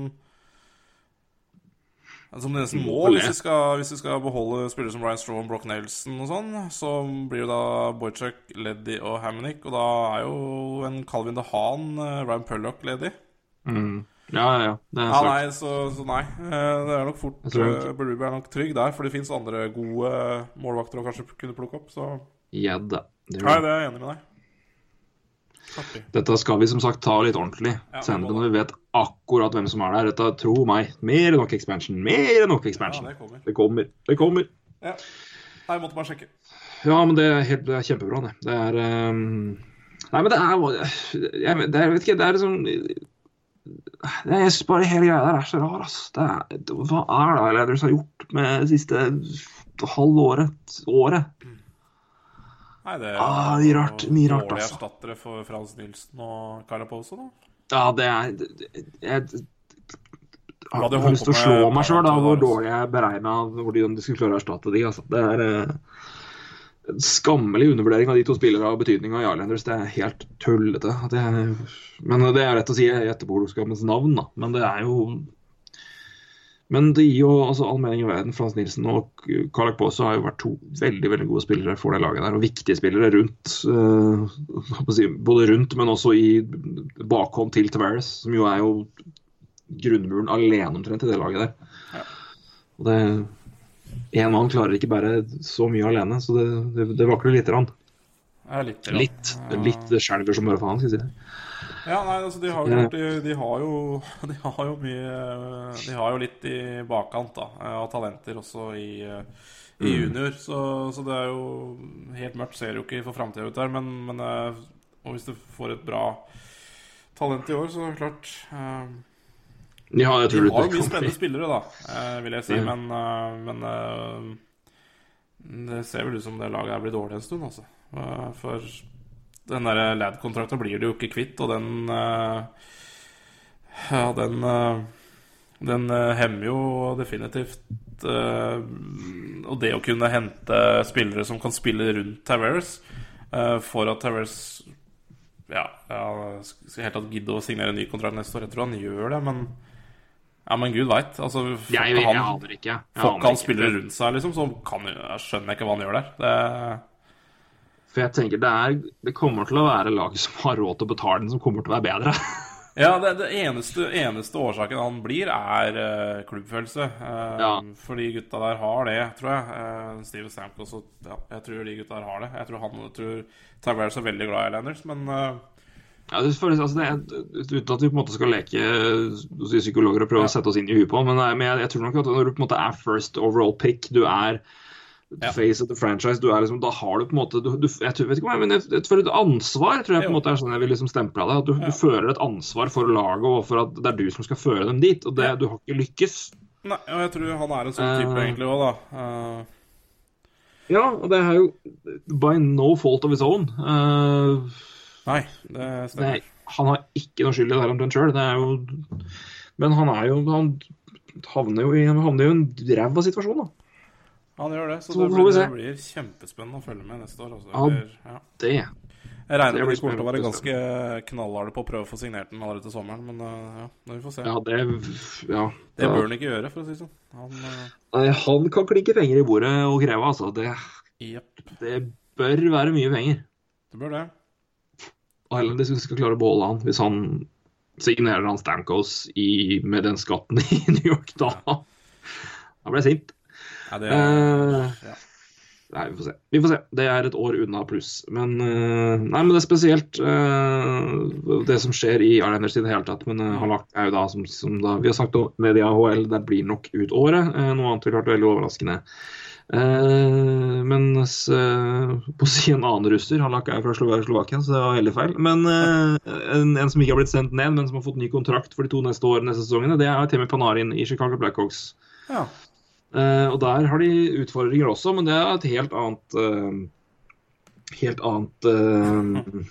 Som de nesten må, hvis vi skal, hvis de skal beholde spillere som Ryan Strawn, Brock Nelson og sånn, så blir det da Boychuk, Leddy og Hammonick. Og da er jo en Calvin DeHaan, eh, Ryan Pullock, ledig. Mm. Ja, ja, ja. Det er Ja, nei, så, så nei. Eh, Det er nok fort uh, Berube er nok trygg der, for det fins andre gode målvakter å kanskje kunne plukke opp. Så Ja da. Det er, nei, det er jeg enig med deg. Dette skal vi som sagt ta litt ordentlig Ja, senere når vi vet akkurat hvem som er der. Dette, tro meg, mer enn nok expansion. Mer enn nok Ja, expansion. det kommer. Det kommer. Det kommer. Ja. Nei, jeg måtte bare sjekke. Ja, men det er, helt, det er kjempebra, det. Det er um... Nei, men det er Jeg, det er, vet ikke, det er liksom det er bare Hele greia der er så rar, ass. Er, hva er det Leathers har gjort med det siste halvåret? Året? Nei, det er Ah, mye rart, mye rart, dårlige altså. erstattere for Frans Nilsen og Karaposo, da. Ja, det er Jeg, Jeg, jeg har lyst til å slå meg sjøl hvor dårlig jeg beregna hvordan de skulle klare å erstatte de. Altså. Det er eh, en skammelig undervurdering av de to spillerne og betydninga i Islanders. Det er helt tullete. Det er, men det er lett å si etterpåklokskapens navn, da. Men det er jo Men det gir jo altså, all mening i verden. Frans Nilsen og Karlak Poso har jo vært to veldig veldig gode spillere for det laget der, og viktige spillere rundt. eh, både rundt, men også i bakhånd til Tavares, som jo er jo grunnmuren alene omtrent i det laget der. Ja. Og det Én mann klarer ikke bære så mye alene, så det, det, det vakler lite grann. Ja, litt. Litt. Litt skjelver som bare faen, skal jeg si det. Ja, nei, altså de har jo, gjort- de, de har jo (laughs) De har jo mye De har jo litt i bakkant da av talenter også i, eh, i Mm. junior. Så, så det er jo Helt mørkt ser jo ikke for framtida ut der, men, men eh, Og hvis du får et bra talent i år, så er det klart eh, Ja, jeg De har jo mye spennende spillere, da, eh, vil jeg si, Ja. men, eh, men eh, det ser vel ut som det laget her blir dårlig en stund, altså. Eh, For den der Lad-kontrakten blir du jo ikke kvitt, og den eh, Ja, den eh, Den eh, hemmer jo definitivt Og det å kunne hente spillere som kan spille rundt Tavares, for at Tavares ja, jeg skal helt tatt gidde å signere en ny kontrakt neste år. Jeg tror han gjør det, men Ja, men gud veit. Altså, får Jeg, jeg han. Jeg får han spiller spillere rundt seg, liksom, så kan, jeg- jeg skjønner jeg ikke hva han gjør der. Det, For jeg tenker det, er, det kommer til å være lag som har råd til å betale den, som kommer til å være bedre. (laughs) ja, det, det eneste, eneste årsaken han blir, er uh, klubbfølelse. Uh, Ja. Fordi gutta der har det, tror jeg. Uh, Steven Stamkos og ja, Jeg tror de gutta der har det. Jeg tror han jeg tror Tavares er veldig glad i Islanders, men Ja, det føles, altså det er, uten at vi på en måte skal leke psykologer og prøve Ja. å sette oss inn i huet på, men, men jeg, jeg tror nok at når du på en måte er first overall pick, du er Ja. face of the franchise, du er liksom, da har du på en måte du, du, Jeg vet ikke jeg, men jeg, jeg føler et ansvar, tror jeg på en måte er sånn jeg vil liksom av det. At du, Ja. du føler et ansvar for laget og for at det er du som skal føre dem dit. Og det, du har ikke lykkes. Nei, og jeg tror han er en sånn type uh, egentlig òg, da. Uh... Ja, og det er jo by no fault of his own. Uh, nei, det det stemmer. er, han har ikke noe skyld i det her omtrent sjøl. Men han er jo Han havner jo i, havner jo i en ræva situasjon, da. Han gjør det, så, Så det, blir, det blir kjempespennende å følge med neste år. Altså. Det Ja. Det. Jeg regner med de kommer til å være ganske knallharde på å prøve å få signert den allerede til sommeren, men uh, ja, vi får se. Ja, det Ja. Det ja. bør han ikke gjøre, for å si det sånn. Han uh, Nei, han kan klinke penger i bordet og kreve, altså. Det, yep. det bør være mye penger. det bør det. Og heller de skal klare å beholde han hvis han signerer han Stamkos i, med den skatten i (laughs) New York da. Da blir jeg sint. Ja, det er, Eh, ja. Nei, vi får se. Vi får se. Det er et år unna pluss. Men eh, Nei, men det er spesielt eh, det som skjer i Islanders i det hele tatt. Men uh, Halak er jo da, som, som da vi har sagt om med i AHL, det blir nok ut året. Noe annet ville vært veldig overraskende. Uh, mens på å si en annen russer, Halak er fra Slova- Slovakia, så det var veldig feil. Men en, en som ikke har blitt sendt ned, men som har fått ny kontrakt for de to neste årene, neste sesongene, det er Temi Panarin i Chicago Blackhawks. ja. Eh, og der har de utfordringer også, men det er et helt annet eh, Helt annet eh,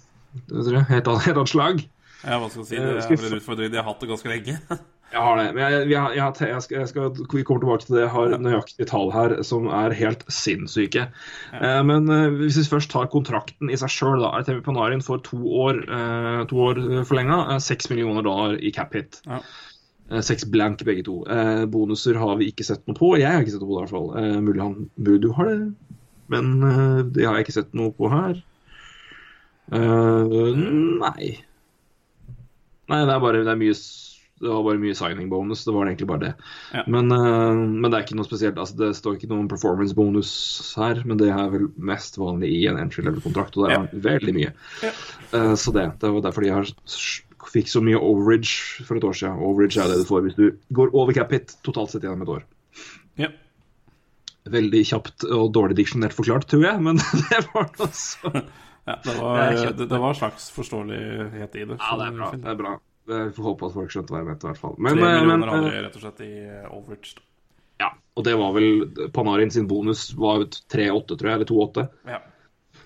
hva helt, annet helt annet slag. ja, hva skal jeg si? Eh, Det er vel en utfordring de har hatt det ganske lenge. (laughs) Jeg har det. Men jeg, jeg, jeg, jeg, skal, jeg vi kommer tilbake til det. Jeg har nøyaktige tall her som er helt sinnssyke. Eh, men eh, hvis vi først tar kontrakten i seg sjøl, da. RTV Panarin får to år, eh, to år forlenga. Seks millioner dollar i cap hit. Ja. Eh, Seks blank begge to. Eh, bonuser har vi ikke sett noe på. Jeg har ikke sett noe på det, i hvert fall. Eh, mulig han Budu har det, men eh, det har jeg ikke sett noe på her. Eh, nei. Nei, det er bare det er mye Det var bare mye signing bonus. Det var egentlig bare det. Ja. Men, eh, men det er ikke noe spesielt. Altså, det står ikke noen performance bonus her, men det er vel mest vanlig i en entry level-kontrakt, og det er veldig mye. Ja. Eh, så det, det var derfor de har fikk så mye overage for et år siden. Overage er det du får hvis du går over cap hit totalt sett gjennom et år. Ja. Veldig kjapt og dårlig diksjonert forklart, tror jeg, men (laughs) det var noe så (laughs) Ja, det var, Det det, var slags forståelighet i det. Ja, det er bra. Det er bra. Vi får håpe at folk skjønte hva jeg mente, i hvert fall. Men, Tre millioner men, hadde eh, rett og slett i overridge overage. da. ja, og det var vel Panarin sin bonus var 3,8, tror jeg, eller 2,8. Ja,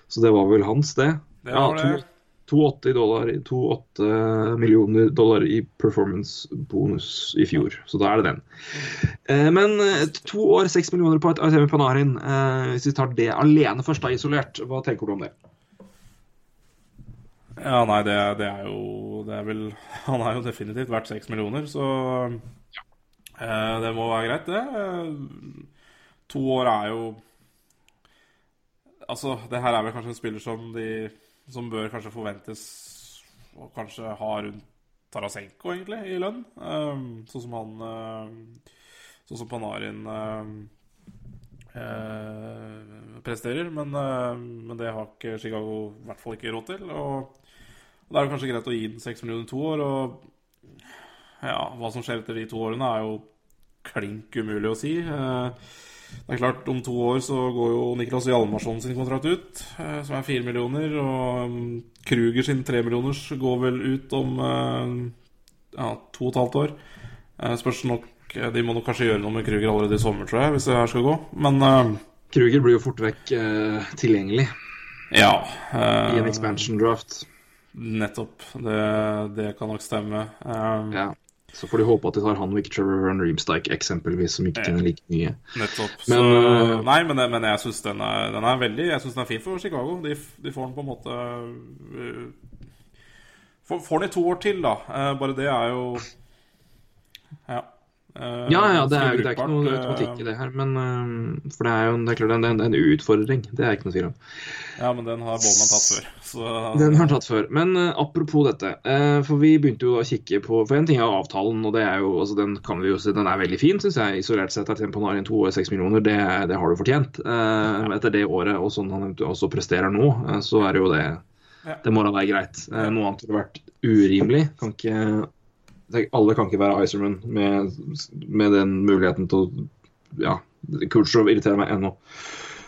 Så det var vel hans, det. det Ja, var det. 2,8 dollar, 2,8 millioner dollar i performance-bonus i fjor. Så da er det den. Eh, men eh, to år, 6 millioner på et Artemi Panarin. Eh, hvis vi tar det alene først, da, isolert, hva tenker du om det? Ja, nei, det, det er jo Det er vel (laughs) Han er jo definitivt verdt seks millioner, så eh, det må være greit, det. To år er jo Altså, det her er vel kanskje en spiller som de Som bør kanskje forventes å kanskje ha rundt Tarasenko, egentlig, i lønn. Eh, sånn som han eh, Sånn som Panarin eh, eh, presterer. Men, men det har ikke Chicago i hvert fall ikke råd til. Og og Da er det kanskje greit å gi den 6 millioner to år. Og ja, hva som skjer etter de to årene, er jo klink umulig å si. Eh, Det er klart, om to år så går jo Niklas Hjalmarsson sin kontrakt ut, eh, som er fire millioner. Og mm, Kruger sin tre millioners går vel ut om eh, ja, to og et halvt år. Eh, Spørs nok De må nok kanskje gjøre noe med Kruger allerede i sommer, tror jeg, hvis det her skal gå. Men Kruger blir jo fort vekk uh, tilgjengelig ja. i en expansion draft. Nettopp. Det, det kan nok stemme. Eh, Ja. Så får de håpe at de tar Hanvik, Trevor Van Reemstike eksempelvis, som ikke tjener like mye. Nettopp. Men, så, øh, nei, men, men jeg syns den, den er veldig Jeg synes den er fin for Chicago. De, de får den på en måte øh, får, den i to år til, da. Eh, bare det er jo Ja. Eh, Ja, ja, det er, det er ikke noe automatikk i eh, det her, men øh, For det er jo det er klart, det er en, en utfordring. Det er ikke noe tvil om. Ja, men den har Bollman tatt før. Så Den har tatt før. Men eh, apropos dette. eh, for vi begynte jo å kikke på For en ting er avtalen, og det er jo altså Den kan vi jo se, den er veldig fin, syns jeg. Isolert sett er Temponarien 2 og 6 millioner. Det, det har du fortjent. Eh, Etter det året og sånn han også presterer nå, eh, så er det jo det. Det må da være greit. Eh, noe annet ville vært urimelig. Kan ikke Alle kan ikke være Iserman med, med den muligheten til å Ja, Kulsjov irriterer meg ennå.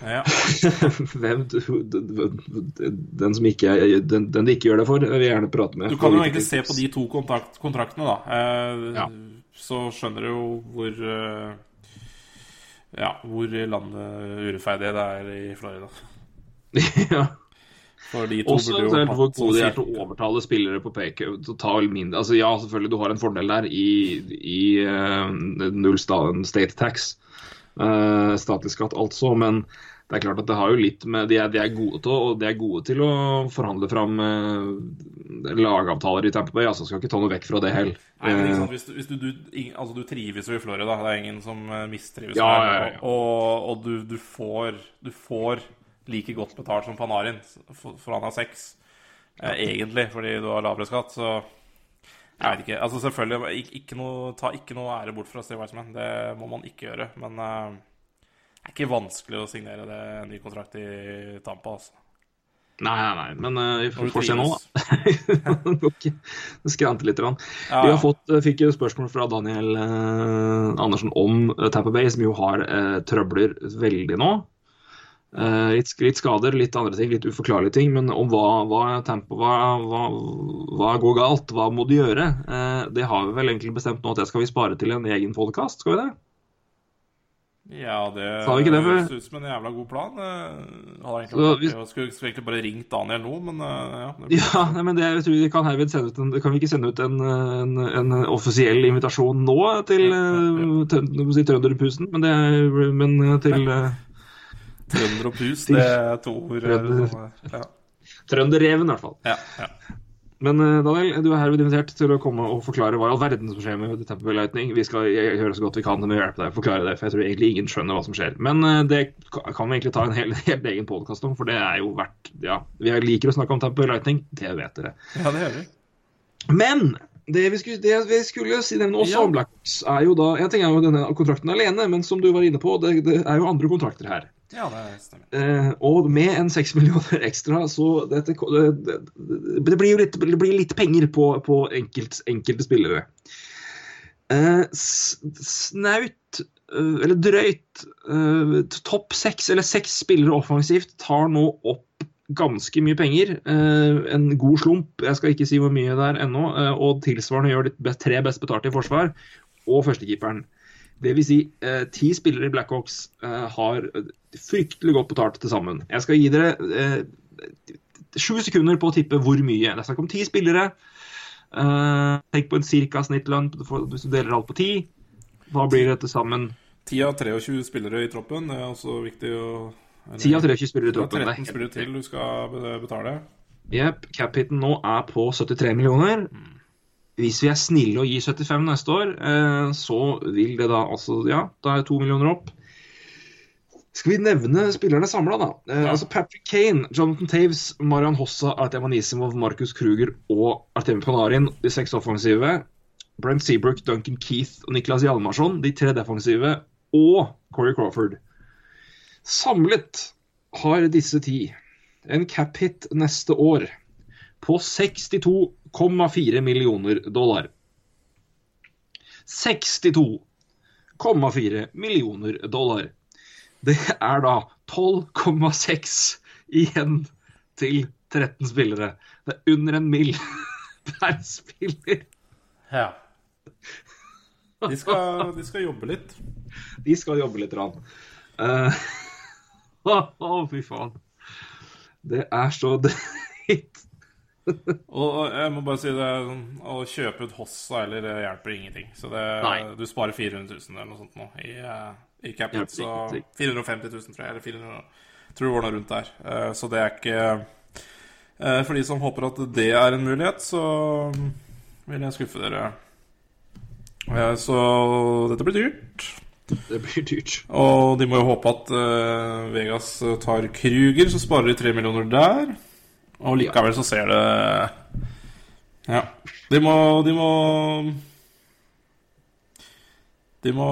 ja. (laughs) Hvem, den som ikke den, den de ikke gjør det for, vil jeg gjerne prate med. Du kan jo egentlig se på de to kontrakt, kontraktene, da. Eh, Ja. Så skjønner du jo hvor eh, Ja, hvor landet urettferdig det er i Florida. (laughs) ja. Også eventuelt hvor gode de er til å overtale spillere på PK til å ta mindre altså Ja, selvfølgelig, du har en fordel der i, i uh, null sta- state tax. uh, statlig skatt, altså. Men det er klart at det har jo litt med De er, de er gode til å, de er gode til å forhandle fram eh, lagavtaler i Tampa Bay. Altså skal ikke ta noe vekk fra det heller. Nei, men ikke Eh, hvis, du, hvis du, du, ing- altså, du trives jo i Florida, det er ingen som eh, mistrives Ja, der. ja, ja. Og, og du, du, får, du får like godt betalt som Panarin, for, for han har seks. Eh, egentlig, fordi du har lavere skatt, så jeg vet ikke. Altså selvfølgelig, ikke, ikke noe, Ta ikke noe ære bort fra Steve Weissman. Det må man ikke gjøre. Men eh, det er ikke vanskelig å signere det en ny kontrakt i Tampa, altså. Nei, nei. Men uh, vi får, se nå, da. (laughs) Skrante litt. Rann. Ja, Vi ja. har fått, eh, fikk jo spørsmål fra Daniel eh, Andersen om uh, Tapper Bay, som jo har eh, trøbler veldig nå. Eh, litt, litt skader, litt andre ting, litt uforklarlige ting. Men om hva, hva, tempo, hva, hva, hva går galt, hva må du gjøre? Eh, det har vi vel egentlig bestemt nå at det skal vi spare til en egen podcast, skal vi det? Ja, det det høres ut som en jævla god plan. Eh, egentlig Så vi. Jeg skulle egentlig bare ringt Daniel nå, men ja. Ja, nei, men det, jeg tror vi kan herved sende ut en, Kan vi ikke sende ut en, en, en offisiell invitasjon nå til ja, ja. jeg si Trønderpusen? Men, det men til eh, Trønder og pus, det er to ord. eh, Ja, Trønderreven, i hvert fall. ja. ja. Men eh, Daniel, du er herved invitert til å komme og forklare hva i all verden som skjer med Temple Lightning. Vi skal gjøre så godt vi kan med å hjelpe deg å forklare det, for jeg tror egentlig ingen skjønner hva som skjer. Men eh, det kan vi egentlig ta en hel, (laughs) helt egen podkast om, for det er jo verdt Ja, vi liker å snakke om Temple Lightning, det vet dere. ja, det gjør vi. Men det vi skulle, det vi skulle si nevne også Ja. om Blacks, er jo da Jeg tenker jo denne kontrakten alene, men som du var inne på, det, det er jo andre kontrakter her. Ja, det stemmer. Eh, og med en seks millioner ekstra, så dette, det, det, blir jo litt, blir litt penger på, på enkelt, enkelte spillere. Eh, snaut, eh, eller drøyt, eh, topp seks eller seks spillere offensivt tar nå opp ganske mye penger. Eh, en god slump, jeg skal ikke si hvor mye det er ennå, eh, og tilsvarende gjør de tre best betalte i forsvar, og førstekeeperen. Det vil si, eh, ti spillere i Blackhawks eh, har fryktelig godt betalt til sammen. Jeg skal gi dere eh, sju sekunder på å tippe hvor mye. Det er snakk om ti spillere. Eh, tenk på en cirka snittlønn hvis du deler alt på ti. Hva blir det til sammen? 10 av 23 spillere i troppen. Det er også viktig å eller- 10 av 23 spillere i troppen. det er 13 spillere til du skal betale. Jepp. Cap-hiten nå er på 73 millioner. Hvis vi er snille og gir 75 neste år, eh, så vil det da altså Ja, da er to millioner opp. Skal vi nevne spillerne samla, da? Eh, Ja. altså Patrick Kane, Jonathan Taves, Marian Hossa, Artem Anisimov, Markus Kruger og Artem Panarin, de seks offensive. Brent Seabrook, Duncan Keith og Niklas Hjalmarsson, de tre defensive. Og Corey Crawford. Samlet har disse ti en cap-hit neste år på 62,4 millioner dollar. 62,4 millioner dollar. Det er da 12,6 igjen til 13 spillere. Det er under en mill. (laughs) per spiller. Ja. De skal, de skal jobbe litt. De skal jobbe litt. Rann. Uh, (laughs) Å, fy faen. Det er så (laughs) dritt. (laughs) Og jeg må bare si det Å kjøpe ut Hossa eller det hjelper ingenting. Så det, du sparer 400 000 eller noe sånt nå i, eh, i cap Hjelper Så 450 000, tror jeg. Eller 400, tror det var noe rundt der. Eh, Så det er ikke eh, For de som håper at det er en mulighet, så vil jeg skuffe dere. Eh, Så dette blir dyrt. Det blir dyrt. Og de må jo håpe at eh, Vegas tar Kruger, så sparer de 3 millioner der. Og likevel så ser det Ja. De må De må De må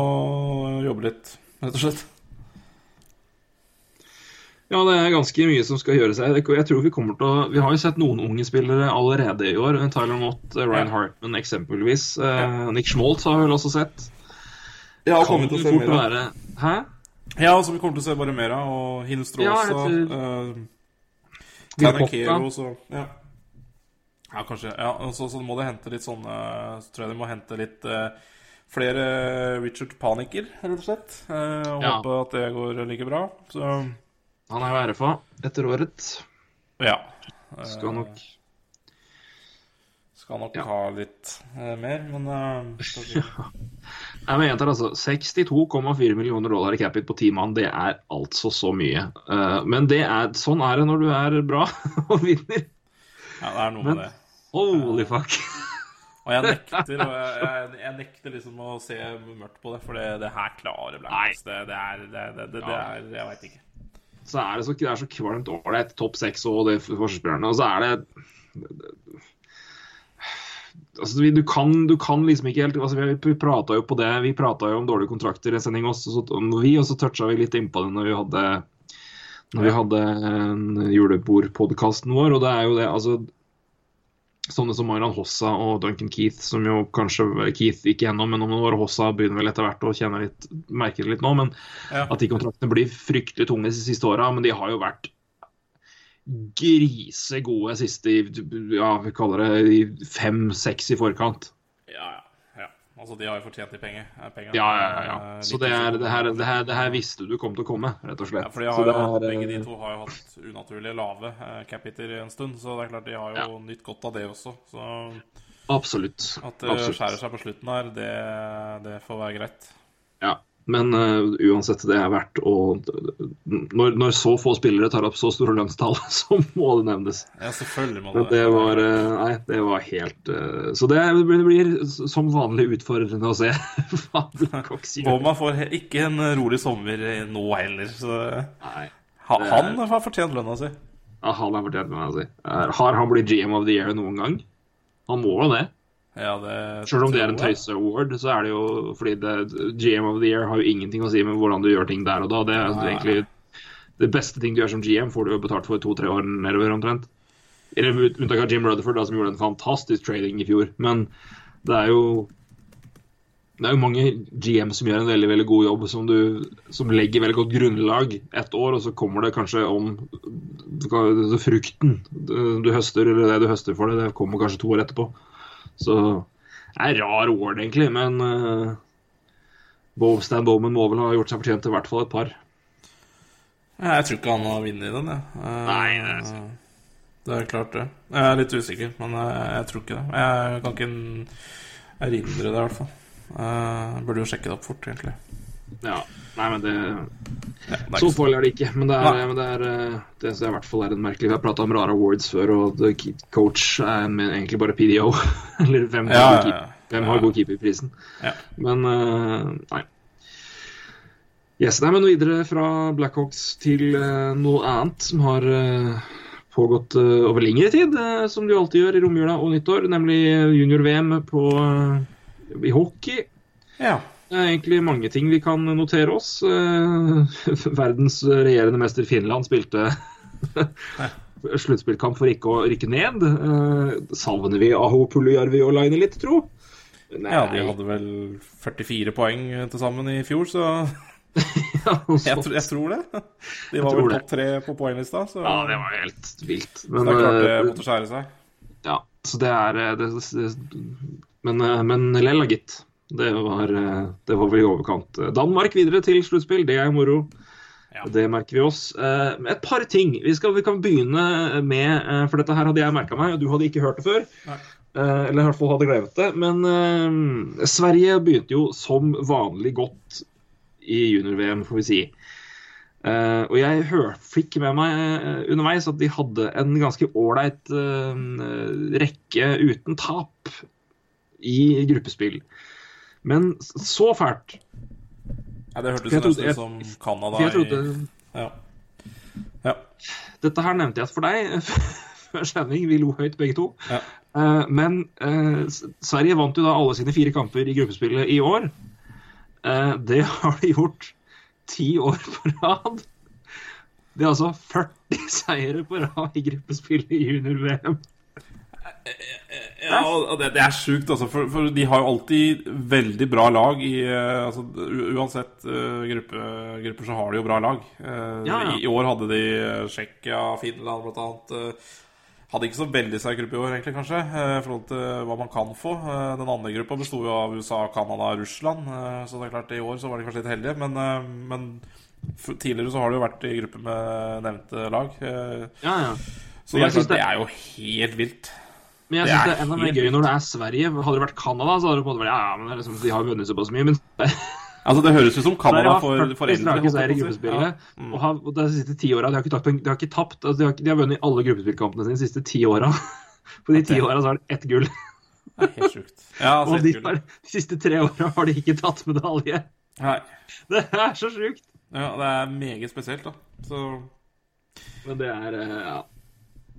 jobbe litt, rett og slett. Ja, det er ganske mye som skal gjøres her. Jeg tror Vi kommer til å, vi har jo sett noen unge spillere allerede i år. Tyler Mott, Ryan Hartman eksempelvis. Eh, Nick Schmoltz har vi vel også sett. Ja, og kommer til å se mer av. Hæ? Ja, som vi kommer til å se bare mer av. Og Hinstre Ja, også. Uh, Tanakero Cotta. Ja. ja, kanskje. Ja, så, så må det hente litt sånne Så tror jeg de må hente litt uh, flere Richard Paniker, rett og slett. Uh, og Ja. håpe at det går like bra. Så Han er jo RFA etter året. ja. Uh, Skal nok Skal nok Ja. ha litt eh, mer, men eh, (laughs) jeg mener altså 62,4 millioner dollar i cap-hit på ti mann. Det er altså så mye. Eh, men det er, sånn er det når du er bra (laughs) og vinner. Ja, det er noe Men- med det. Holy fuck. (laughs) Og jeg (laughs) nekter, og jeg, jeg, nekter liksom å se mørkt på det, for det, det her klarer Blackhawks. Det, det er det, det, det, det Ja. er Jeg veit ikke. Så er det så, det er så kvalmt ålreit. Topp seks og det forsvarsspillerne. Og så er det Altså, du, kan, du kan liksom ikke helt altså, Vi, prata jo på det, vi prata jo om dårlige kontrakter i en sending også, så, og vi, og så toucha vi litt innpå det når vi hadde når vi hadde julebordpodkasten vår, og det er jo det altså Sånne som Marian Hossa og Duncan Keith, som jo kanskje Keith gikk gjennom, men om det var Hossa begynner vel etter hvert å kjenne litt, merke det litt nå. Men Ja. at de kontraktene blir fryktelig tunge de siste åra, men de har jo vært grisegode siste i- ja, vi kaller det fem-seks i forkant. Ja, ja. ja. Altså, de har jo fortjent de penger, eh, pengene. Ja, ja, ja. Eh, Så det, er, det, her, det, her, det her visste du kom til å komme, rett og slett. Ja, for de har jo, det er, begge de eh, to har jo hatt unaturlig lave eh, capiter en stund, så det er klart de har jo nytt godt av det også. Så Absolutt. at det absolutt. skjærer seg på slutten her, det, det får være greit. Ja. Men uh, uansett, det er verdt å når, når så få spillere tar opp så store lønnstall, (laughs) så må det nevnes. Ja, selvfølgelig må Men det det var uh, Nei, det var helt uh, Så det blir, det blir som vanlig utfordrende å se (laughs) hva Blackhawks (laughs) gjør. man får ikke en rolig sommer nå heller, så Nei. ha, Det han har fortjent lønna si. Ja, han har fortjent lønna si. Har han blitt GM of the Year noen gang? Han må jo det. Ja, det Selv om det er en tøyse-award, så er det jo fordi det, GM of the year har jo ingenting å si med hvordan du gjør ting der og da. Det er Nei. egentlig det beste ting du gjør som GM, får du jo betalt for to-tre år nedover omtrent. Unntak av Jim Rutherford, da, som gjorde en fantastisk trading i fjor. Men det er jo det er jo mange GM som gjør en veldig veldig god jobb, som, du, som legger veldig godt grunnlag ett år, og så kommer det kanskje om frukten du, du høster, eller det du høster for det, det kommer kanskje to år etterpå. Så det er rar award, egentlig, men uh, Stan Bowman må vel ha gjort seg fortjent til i hvert fall et par. Jeg tror ikke han har vunnet den, jeg. Uh, Nei, det er sant. Det er klart, det. Jeg er litt usikker, men jeg, jeg tror ikke det. Jeg kan ikke erindre det, i hvert fall. Jeg burde jo sjekke det opp fort, egentlig. Ja, nei, men det Ja, det Så farlig er det ikke. Men det er, men det, er eh, det som i hvert fall er en merkelig Vi har prata om rare awards før, og coach er egentlig bare PDO. (laughs) Eller hvem har Ja, keep- hvem har god keeperprisen? Ja. Men eh, nei. Yes, nei, men videre fra Blackhawks til eh, noe annet som har pågått over lengre tid, som de alltid gjør i romjula og nyttår, nemlig junior-VM på i hockey. Ja. Det er egentlig mange ting vi kan notere oss. Eh, (laughs) Verdens regjerende mester Finland spilte (laughs) sluttspillkamp for ikke å rykke ned. Eh, Savner vi Aho Puljujärvi og Laine litt, tro? Nei. ja, de hadde vel 44 poeng til sammen i fjor, så Ja, (laughs) jeg, tror- jeg tror det. De var vel topp tre på poenglista, så ja, det var helt vilt. så det er klart det eh, måtte skjære seg. ja, så det er det, det, Men, men lella, gitt. Det var, eh, det var vel i overkant. Danmark videre til sluttspill, det er moro. Ja. Det merker vi oss. Eh, et par ting. Vi, skal, vi kan begynne med eh, For dette her hadde jeg merka meg, og du hadde ikke hørt det før. Nei. Eller i hvert fall hadde glemt det. Men uh, Sverige begynte jo som vanlig godt i junior-VM, får vi si. Uh, og jeg hør, fikk med meg underveis at de hadde en ganske ålreit uh, rekke uten tap i gruppespill. Men så fælt. Ja, det hørtes nesten ut som Canada i ja. ja. Dette her nevnte jeg for deg (laughs) før sending. Vi lo høyt begge to. Ja. Eh, men uh, Sverige vant jo da alle sine fire kamper i gruppespillet i år. Uh, det (laughs) har de gjort ti år på rad. Det er altså 40 seire på rad i gruppespillet i junior-VM. Ja, og det, det er sjukt, altså. For, for de har jo alltid veldig bra lag i eh, altså, Uansett uh, gruppe, grupper så har de jo bra lag. Uh, Ja, ja. I, I år hadde de Tsjekkia, Finland blant annet. eh, hadde ikke så veldig sterk gruppe i år, egentlig, kanskje, i forhold til hva man kan få. Den andre gruppa besto jo av USA, Canada og Russland, så det er klart i år så var de kanskje litt heldige. Men, men tidligere så har de jo vært i gruppe med nevnte lag. Ja, ja. Så det Jeg er, klart, det- er jo helt vilt. Men jeg Det synes er det er enda mer gøy når det er Sverige. Hadde det vært Canada, så hadde det på en måte vært Ja, men det liksom, de har vunnet såpass mye. Men (laughs) Altså, det høres ut som Canada for 40 foreldre. Mm. Og har, og de siste ti åra de. De har ikke tapt altså de, har, de har vunnet alle gruppespillkampene sine de siste ti åra. (laughs) På de ti det- åra har de ett gull. Det er helt sjukt. (laughs) Ja, altså, Og de, har, de siste tre åra har de ikke tatt medalje. Nei. Det er så sjukt. Ja, det er meget spesielt, da. Så Men det er eh, ja.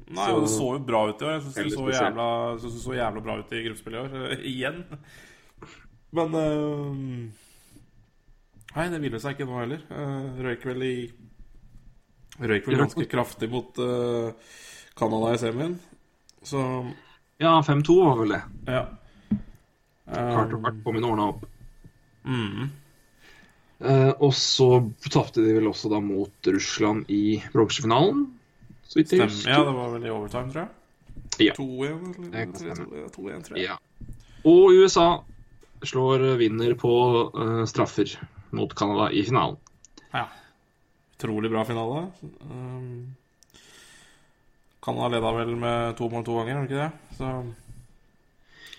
Nei, Så- det så jo bra ut i år. Jeg syns det så jævla, synes det så jævla bra ut i gruppespillet i år. (laughs) igjen. Men uh, Nei, det ville seg ikke nå heller. Uh, røyk vel i Røyk vel ganske kraftig mot Canada i semien. Så ja, 5-2 var vel det. ja. Carter Um, Bart kom inn og ordna opp. mm, Uh, og så tapte de vel også da mot Russland i bronsefinalen. Så vidt jeg stemmer. Ja, det var vel i overtime, tror jeg. Ja. 2-1, Det eller? kan stemme. 2-1, tror jeg. Ja. Og USA slår vinner på uh, straffer mot Canada i finalen. Ja. Utrolig bra finale. Um, Canada leda vel med to mål to ganger, var det ikke det? Så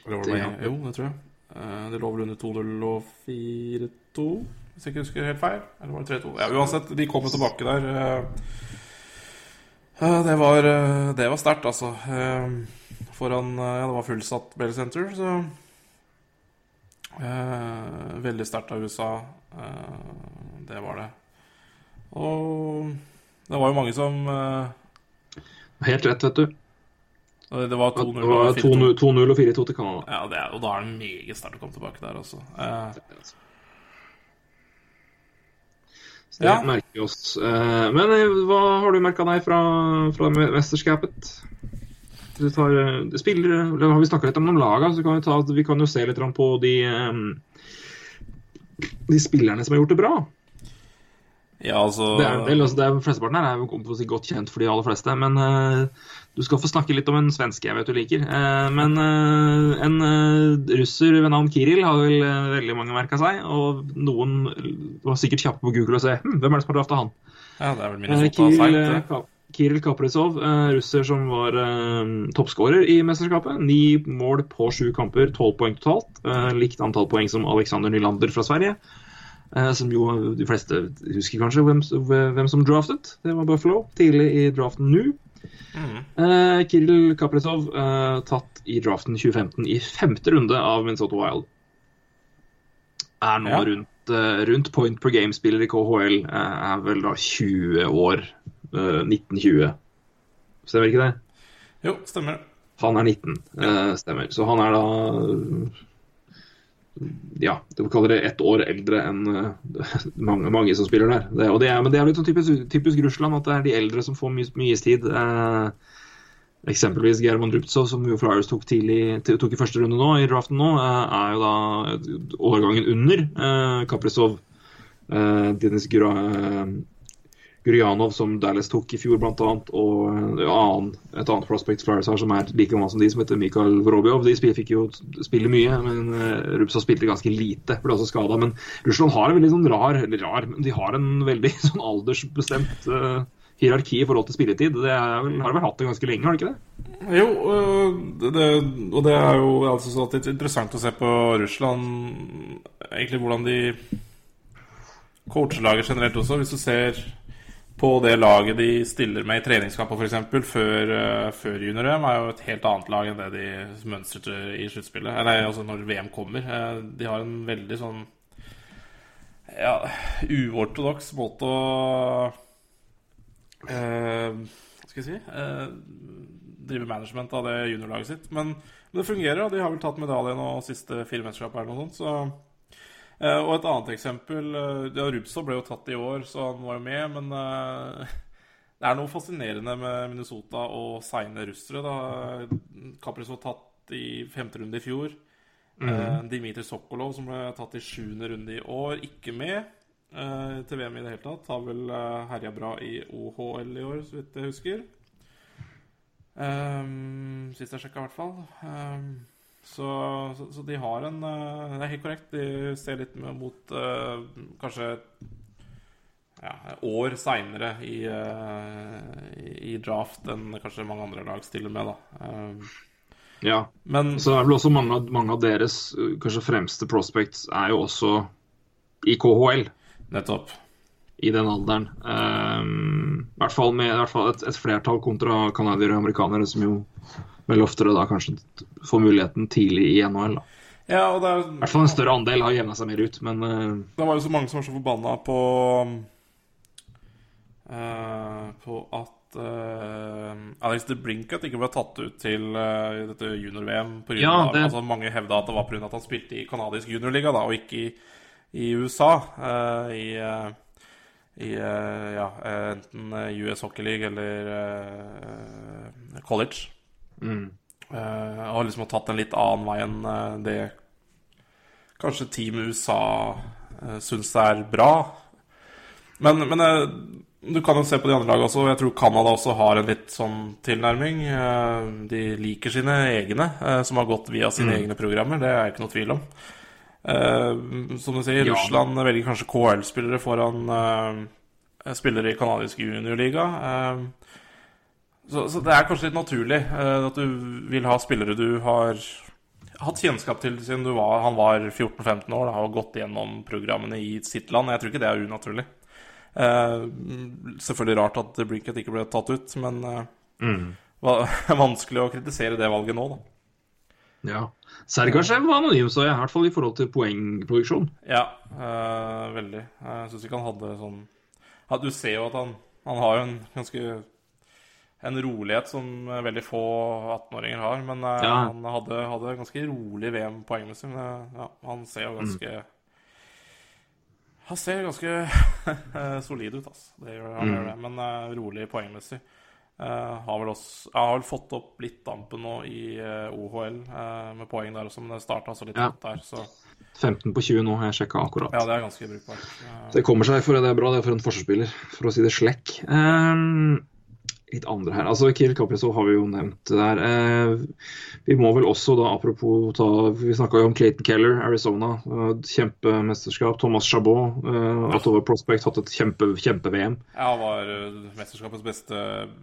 det Det- én? Jo, det tror jeg. Uh, det lå vel under 2-0 og 4-2, hvis jeg ikke husker helt feil. Eller var det 3-2? Ja, uansett, de kommer tilbake der. eh. Det var, eh, det var sterkt, altså. Eh, Foran eh, Ja, det var fullsatt Bell Center, så eh, Veldig sterkt av USA. Eh, det var det. Og det var jo mange som Helt rett, vet du. Det var 2-0 og 4-2. 2-0 og 4-2 til Canada. Ja, det er, og da er det meget sterkt å komme tilbake der også. Eh, det Ja. merker vi oss. Eh, Men eh, hva har du merka deg fra, fra mesterskapet? Du tar spiller, eller Har vi snakka litt om noen laga, så kan vi, ta, vi kan jo se litt på de eh, De spillerne som har gjort det bra. Ja, altså Det er en del, altså det er, Flesteparten her er jo godt kjent for de aller fleste. Men uh, du skal få snakke litt om en svenske jeg vet du liker. Uh, men uh, en russer ved navn Kiril har vel veldig mange merka seg. Og noen var sikkert kjappe på Google og se hm, hvem er det som har drafta han. Ja, det er vel Kiril, Kaprizov, russer som var toppskårer i mesterskapet. Ni mål på sju kamper, tolv poeng totalt. Likt antall poeng som Alexander Nylander fra Sverige. Eh, som jo de fleste husker kanskje hvem, hvem som draftet. Det var Buffalo tidlig i draften nå. Mm. Uh, Kirill Kaprizov uh, tatt i draften 2015 i femte runde av Minnesota Wild. Er nå Ja. rundt, uh, rundt point per game-spiller i KHL. er vel da 20 år. eh, 1920. Stemmer ikke det? Jo, stemmer. Han er 19, eh, stemmer. Så han er da Ja, de kaller det ett år eldre enn eh, mange, mange som spiller der. Det, og det er, men det er litt sånn typisk, typisk Russland at det er de eldre som får mye, mye istid. Eh, eksempelvis German Ruptsov, som jo Flyers tok, tidlig, tok i første runde nå, i draften nå, eh, er jo da årgangen under eh, Kaprizov. Uh, Denis Gura, Gurjanov, som Dallas tok i fjor, annet, og annen, et annet prospect Flyers har som er like gammel som de, som heter Mikael Vorobjov. De fikk jo spille mye, men Rupsa spilte ganske lite, ble også skada. Men Russland har en veldig sånn rar, rar, de har en veldig (laughs) sånn aldersbestemt uh, hierarki i forhold til spilletid. Det er har vel hatt det ganske lenge, har de ikke det? Jo, det, det, og det er jo altså så litt interessant å se på Russland Egentlig hvordan de coacher laget generelt også. Hvis du ser på det laget de stiller med i treningskamper f.eks. Før, øh, før junior-VM, er jo et helt annet lag enn det de mønstret i sluttspillet. Eller altså når VM kommer. Eh, De har en veldig sånn ja, uortodoks måte å eh, skal jeg si eh, Drive management av det juniorlaget sitt. Men, men det fungerer, og de har vel tatt medalje nå siste fire mesterskap eller noe sånt. Så, eh, og et annet eksempel eh, ja, Rubsov ble jo tatt i år, så han var jo med, men eh, (laughs) det er noe fascinerende med Minnesota og seine russere. da var tatt i femte runde i fjor. Eh, Dimitri Sokolov, som ble tatt i sjuende runde i år, ikke med eh, til VM i det hele tatt. Har vel herja bra i OHL i år, så vidt jeg husker. Um, sist jeg sjekka, i hvert fall. Um, så, så, så de har en eh, Det er helt korrekt. De ser litt mot uh, kanskje ja, år seinere i, uh, i, draft enn kanskje mange andre lag stiller med, da. Uh, Ja. men Så er vel også mange mange av deres kanskje fremste prospects er jo også i KHL. nettopp. i den alderen. Um, I hvert fall med hvert fall et, et flertall kontra canadiere og amerikanere, som jo vel oftere da kanskje får muligheten tidlig i NHL. Da. Ja, og det er I hvert fall en større andel har jevna seg mer ut, men uh, Det var jo så mange som var så forbanna på uh, På at uh, Alex de Brinkat ikke ble tatt ut til uh, dette junior-VM. Ja, det- Altså, mange hevda at det var pga. at han spilte i canadisk juniorliga, og ikke i, i USA. Uh, I, eh, i eh, ja, eh, enten eh, US Hockey League eller eh, college. Mm. Uh, og liksom har tatt en litt annen vei enn uh, det kanskje Team USA uh, syns er bra. Men, men uh, du kan jo se på de andre lagene også. Jeg tror Canada også har en litt sånn tilnærming. De liker sine egne, som har gått via sine egne programmer. Det er ikke noe tvil om. Som du sier, Ja. Russland velger kanskje KL-spillere foran spillere i canadisk juniorliga. Eh, så, så det er kanskje litt naturlig uh, at du vil ha spillere du har hatt kjennskap til siden du var, han var 14-15 år da, og gått gjennom programmene i sitt land. Jeg tror ikke det er unaturlig. Uh, selvfølgelig rart at Brinket ikke ble tatt ut, men uh, Mm. (laughs) vanskelig å kritisere det valget nå, da. ja. Sergasjev var anonym, så jeg, i hvert fall i forhold til poengproduksjon. Ja, eh, veldig. Jeg syns ikke han hadde sånn ja, Du ser jo at han, han har jo en ganske en rolighet som eh, veldig få 18-åringer har. Men eh, Ja. han hadde, hadde ganske rolig VM poengmessig. Men eh, ja, han ser jo ganske Han ser ganske (laughs) solid ut, altså. Det gjør han. Gjør det. Men uh, rolig poengmessig. Uh, har vel også Jeg har vel fått opp litt dampen nå i uh, OHL med poeng der også, men det starta altså litt Ja. der, så 15 på 20 nå, jeg sjekka akkurat. ja, det er ganske brukbart. Det kommer seg, for det er bra det er for en forsvarsspiller, for å si det slekk. Um, litt andre her. Altså, Kiel Kaprizov har vi jo nevnt der. Eh, vi må vel også, da, apropos ta Vi snakka jo om Clayton Keller, Arizona. eh, kjempemesterskap. Thomas Chabot, uh, Ottawa Prospect, hatt et kjempe- kjempe-VM. Ja, han var eh, mesterskapets beste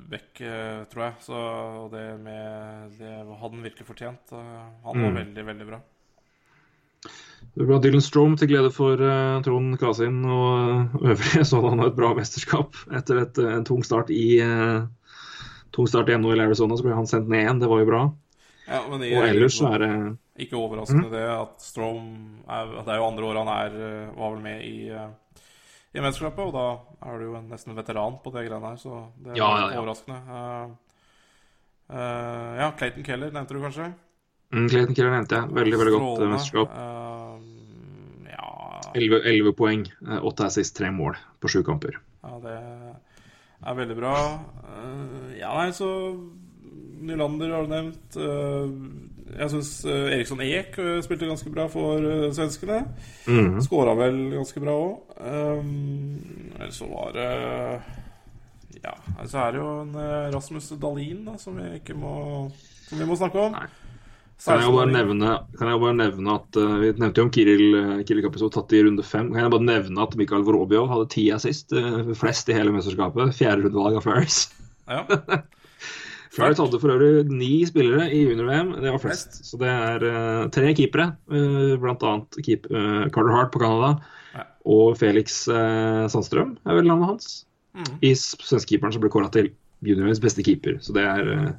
back, eh, tror jeg. Så det, med, det hadde han virkelig fortjent. Eh, Han var Mm. veldig, veldig bra. Det ble Dylan Strome til glede for uh, Trond Kasin og øvrige, så hadde han et bra mesterskap. Etter et, en tung start i eh, tung start i NHL Arizona, så ble han sendt ned igjen. Det var jo bra. Ja, men det, Og ellers så er det Ikke overraskende det at Strom er, Det er jo andre året han er eh, var vel med i, eh, i mesterskapet, og da er du jo en, nesten veteran på det greiene her, så det er Ja, ja, ja. overraskende. Uh, uh, ja, Clayton Keller nevnte du kanskje? mm, Clayton Keller nevnte jeg. Veldig, veldig godt eh, mesterskap. Uh, ja 11, 11 poeng, 8 assist, 3 mål på 7 kamper. Ja, det er veldig bra. Eh, ja, nei, så Nylander har du nevnt. Eh, jeg syns Eriksson Eek eh, spilte ganske bra for eh, svenskene. Mm. Skåra vel ganske bra òg. Ellers så var det Ja, så er det jo en eh, Rasmus Dahlin da, som vi ikke må Som vi må snakke om. Nei. Kan jeg bare nevne, kan jeg bare nevne at uh, Vi nevnte jo om Kiril, uh, Kiril Kaprizov tatt i runde fem. Kan jeg bare nevne at Mikael Vorobjov hadde ti assist, uh, flest i hele mesterskapet. Fjerde rundevalg av Flyers. Ja. (laughs) Flyers hadde for øvrig ni spillere i junior-VM. Det var flest. Så det er uh, tre keepere, uh, annet keep, Carter Hart på Canada Ja. og Felix Sandstrøm er vel navnet hans. Mm. I svenskekeeperen som ble kåra til juniorens beste keeper. Så det er